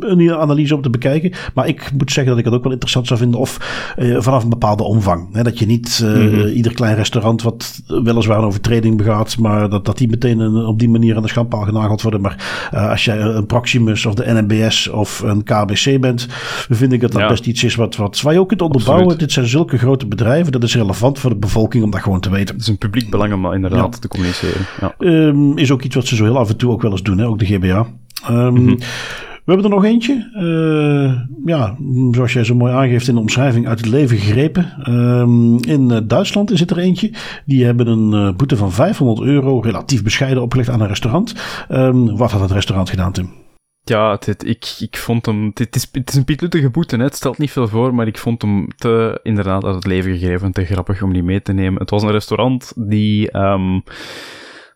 een analyse op te bekijken. Maar ik moet zeggen dat ik het ook wel interessant zou vinden. Of uh, vanaf een bepaalde omvang. Hè, dat je niet uh, mm -hmm. ieder klein restaurant wat weliswaar een overtreding begaat. Maar dat, dat die meteen een, op die manier aan de schandpaal genageld worden. Maar als jij een Proximus of de NMBS of een KBC bent. vind ik dat dat ja. best iets is wat, wat, waar je ook kunt onderbouwen. Absoluut. Dit zijn zulke grote bedrijven dat is relevant voor de bevolking om dat gewoon te weten. Het is een publiek belang om inderdaad ja. te communiceren. Ja. Um, is ook iets wat ze zo heel af en toe ook wel eens doen, hè? ook de GBA. Um, mm -hmm. We hebben er nog eentje. Uh, ja, zoals jij zo mooi aangeeft in de omschrijving, uit het leven gegrepen. In Duitsland is het er eentje. Die hebben een uh, boete van 500 euro, relatief bescheiden, opgelegd aan een restaurant. Um, wat had het restaurant gedaan, Tim? Ja, het, ik, ik vond hem... Het is, het is een pietluttige boete, hè. het stelt niet veel voor, maar ik vond hem te, inderdaad uit het leven gegeven, te grappig om die mee te nemen. Het was een restaurant die... Um,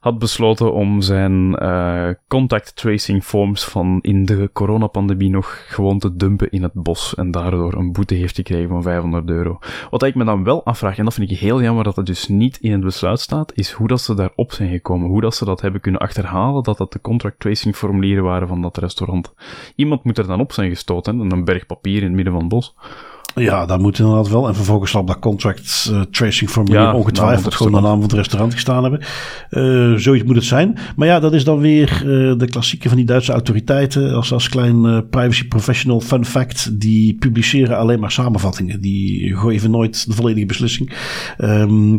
had besloten om zijn uh, contact tracing forms van in de coronapandemie nog gewoon te dumpen in het bos en daardoor een boete heeft gekregen van 500 euro. Wat ik me dan wel afvraag, en dat vind ik heel jammer dat het dus niet in het besluit staat, is hoe dat ze daarop zijn gekomen, hoe dat ze dat hebben kunnen achterhalen, dat dat de contract tracing formulieren waren van dat restaurant. Iemand moet er dan op zijn gestoten, hè? een berg papier in het midden van het bos. Ja, dat moet inderdaad wel. En vervolgens zal op dat contract uh, tracing formulier ja, ongetwijfeld gewoon de naam van het restaurant gestaan hebben. Uh, zoiets moet het zijn. Maar ja, dat is dan weer uh, de klassieke van die Duitse autoriteiten. Als, als klein privacy professional fun fact. Die publiceren alleen maar samenvattingen. Die gooien even nooit de volledige beslissing. Um,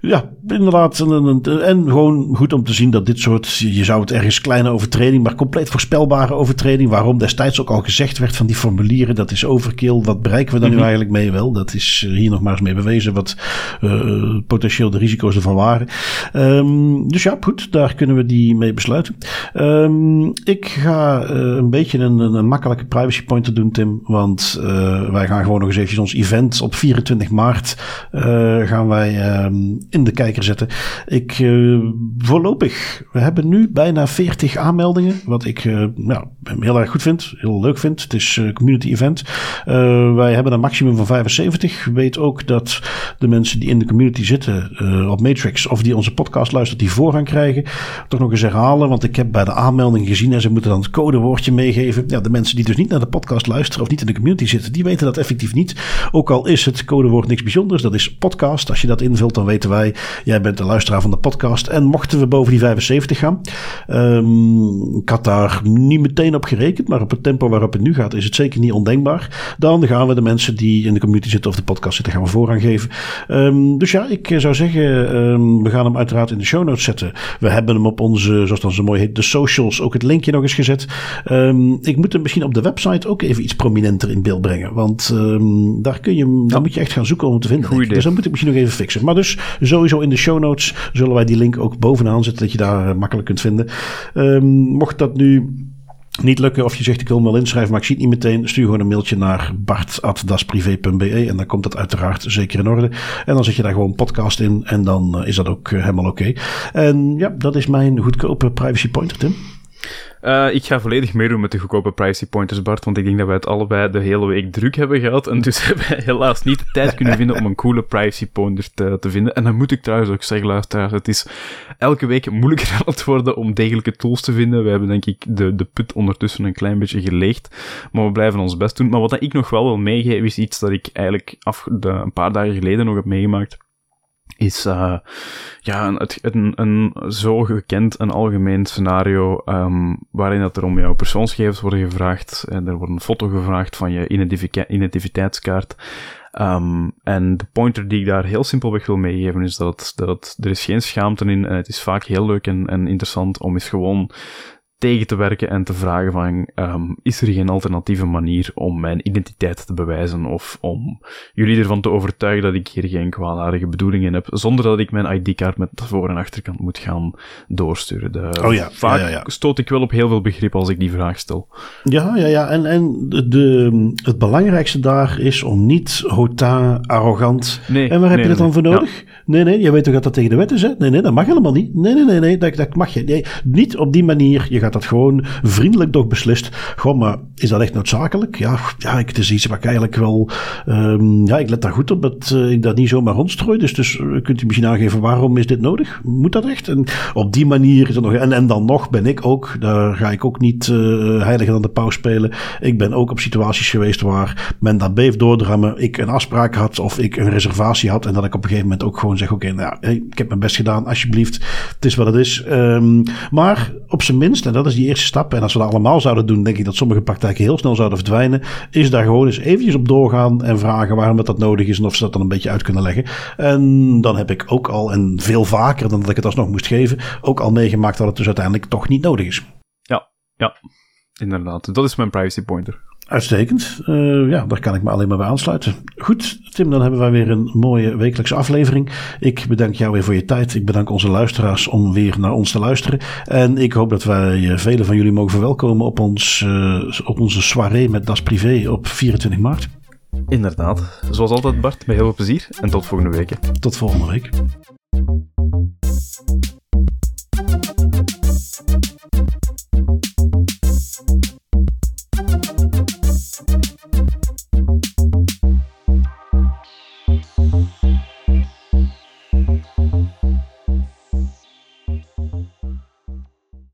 ja, inderdaad. En, en, gewoon goed om te zien dat dit soort, je zou het ergens kleine overtreding, maar compleet voorspelbare overtreding. Waarom destijds ook al gezegd werd van die formulieren, dat is overkill. Wat bereiken we dan nu mhm. eigenlijk mee? Wel, dat is hier nog maar eens mee bewezen wat uh, potentieel de risico's ervan waren. Um, dus ja, goed, daar kunnen we die mee besluiten. Um, ik ga uh, een beetje een, een makkelijke privacy pointer doen, Tim. Want uh, wij gaan gewoon nog eens even ons event op 24 maart gaan wij um, in de kijker zetten. Ik voorlopig, we hebben nu bijna 40 aanmeldingen, wat ik nou, heel erg goed vind, heel leuk vind. Het is een community event. wij hebben een maximum van 75. Weet ook dat de mensen die in de community zitten op Matrix of die onze podcast luisteren, die voorrang krijgen. Toch nog eens herhalen, want ik heb bij de aanmelding gezien en ze moeten dan het codewoordje meegeven. Ja, de mensen die dus niet naar de podcast luisteren of niet in de community zitten, die weten dat effectief niet. Ook al is het codewoord niks bijzonders, dat is podcast. Als je dat invult, dan weten wij, jij bent de luisteraar van de podcast. En mochten we boven die 75 gaan, um, ik had daar niet meteen op gerekend, maar op het tempo waarop het nu gaat, is het zeker niet ondenkbaar. Dan gaan we de mensen die in de community zitten of de podcast zitten, gaan we voorrang geven. Um, dus ja, ik zou zeggen, um, we gaan hem uiteraard in de show notes zetten. We hebben hem op onze, zoals dan zo mooi heet, de socials, ook het linkje nog eens gezet. Ik moet hem misschien op de website ook even iets prominenter in beeld brengen. Want daar, kun je, daar moet je echt gaan zoeken om hem te vinden. Dus dat moet ik misschien nog even fixen. Maar dus sowieso in de show notes zullen wij die link ook bovenaan zetten, dat je daar uh, makkelijk kunt vinden. Um, mocht dat nu niet lukken of je zegt ik wil hem wel inschrijven, maar ik zie het niet meteen, stuur gewoon een mailtje naar bart.dasprivé.be en dan komt dat uiteraard zeker in orde. En dan zet je daar gewoon podcast in en dan eh, is dat ook eh, helemaal oké. En ja, dat is mijn goedkope privacy pointer, Tim. Uh, ik ga volledig meedoen met de goedkope privacy pointers, Bart, want ik denk dat wij het allebei de hele week druk hebben gehad. En dus hebben wij helaas niet de tijd kunnen vinden om een coole privacy pointer te, te, vinden. En dan moet ik trouwens ook zeggen, luisteraars, het is elke week moeilijker aan het worden om degelijke tools te vinden. We hebben denk ik de, de put ondertussen een klein beetje geleegd, maar we blijven ons best doen. Maar wat ik nog wel wil meegeven, is iets dat ik eigenlijk af, de, een paar dagen geleden nog heb meegemaakt is uh, ja, een, een, een, zo gekend en algemeen scenario um, waarin dat er om jouw persoonsgegevens worden gevraagd en er wordt een foto gevraagd van je identiteitskaart. Um, en de pointer die ik daar heel simpelweg wil meegeven is dat, dat er is geen schaamte in en het is vaak heel leuk en, en interessant om eens gewoon tegen te werken en te vragen van, um, is er geen alternatieve manier om mijn identiteit te bewijzen of om jullie ervan te overtuigen dat ik hier geen kwaadaardige bedoelingen heb, zonder dat ik mijn ID-kaart met voor- en achterkant moet gaan doorsturen. De, oh ja, vaak ja, ja, stoot ik wel op heel veel begrip als ik die vraag stel. Ja, ja, ja. En, en de, het belangrijkste daar is om niet hota, arrogant. Nee, en waar heb je dat dan voor nodig? Nee, nee, je weet toch dat dat tegen de wet is, hè? Nee, nee, dat mag helemaal niet. Nee, nee, nee, nee, dat, dat mag je. Nee, niet op die manier. Je gaat dat gewoon vriendelijk toch beslist. Gewoon, maar is dat echt noodzakelijk? Ja, ja het is iets wat ik eigenlijk wel... Um, ja, ik let daar goed op dat uh, ik dat niet zomaar rondstrooi. Dus, dus uh, kunt u misschien aangeven, waarom is dit nodig? Moet dat echt? En op die manier is het nog... En, en dan nog ben ik ook, daar ga ik ook niet uh, heiliger dan de pauw spelen. Ik ben ook op situaties geweest waar men dat beeft doordrammen. Ik een afspraak had of ik een reservatie had. En dat ik op een gegeven moment ook gewoon zeg, oké, nou, ik heb mijn best gedaan, alsjeblieft. Het is wat het is. Um, maar op zijn minst, en dat is die eerste stap. En als we dat allemaal zouden doen, denk ik dat sommige praktijken heel snel zouden verdwijnen. Is daar gewoon eens eventjes op doorgaan en vragen waarom het dat nodig is en of ze dat dan een beetje uit kunnen leggen. En dan heb ik ook al, en veel vaker dan dat ik het alsnog moest geven, ook al meegemaakt dat het dus uiteindelijk toch niet nodig is. Ja, ja, inderdaad. Dat is mijn privacy pointer. Uitstekend. Uh, ja, daar kan ik me alleen maar bij aansluiten. Goed, Tim, dan hebben wij weer een mooie wekelijkse aflevering. Ik bedank jou weer voor je tijd. Ik bedank onze luisteraars om weer naar ons te luisteren. En ik hoop dat wij vele van jullie mogen verwelkomen op, ons, uh, op onze soirée met Das Privé op 24 maart. Inderdaad. Zoals altijd, Bart, met heel veel plezier en tot volgende week. Tot volgende week.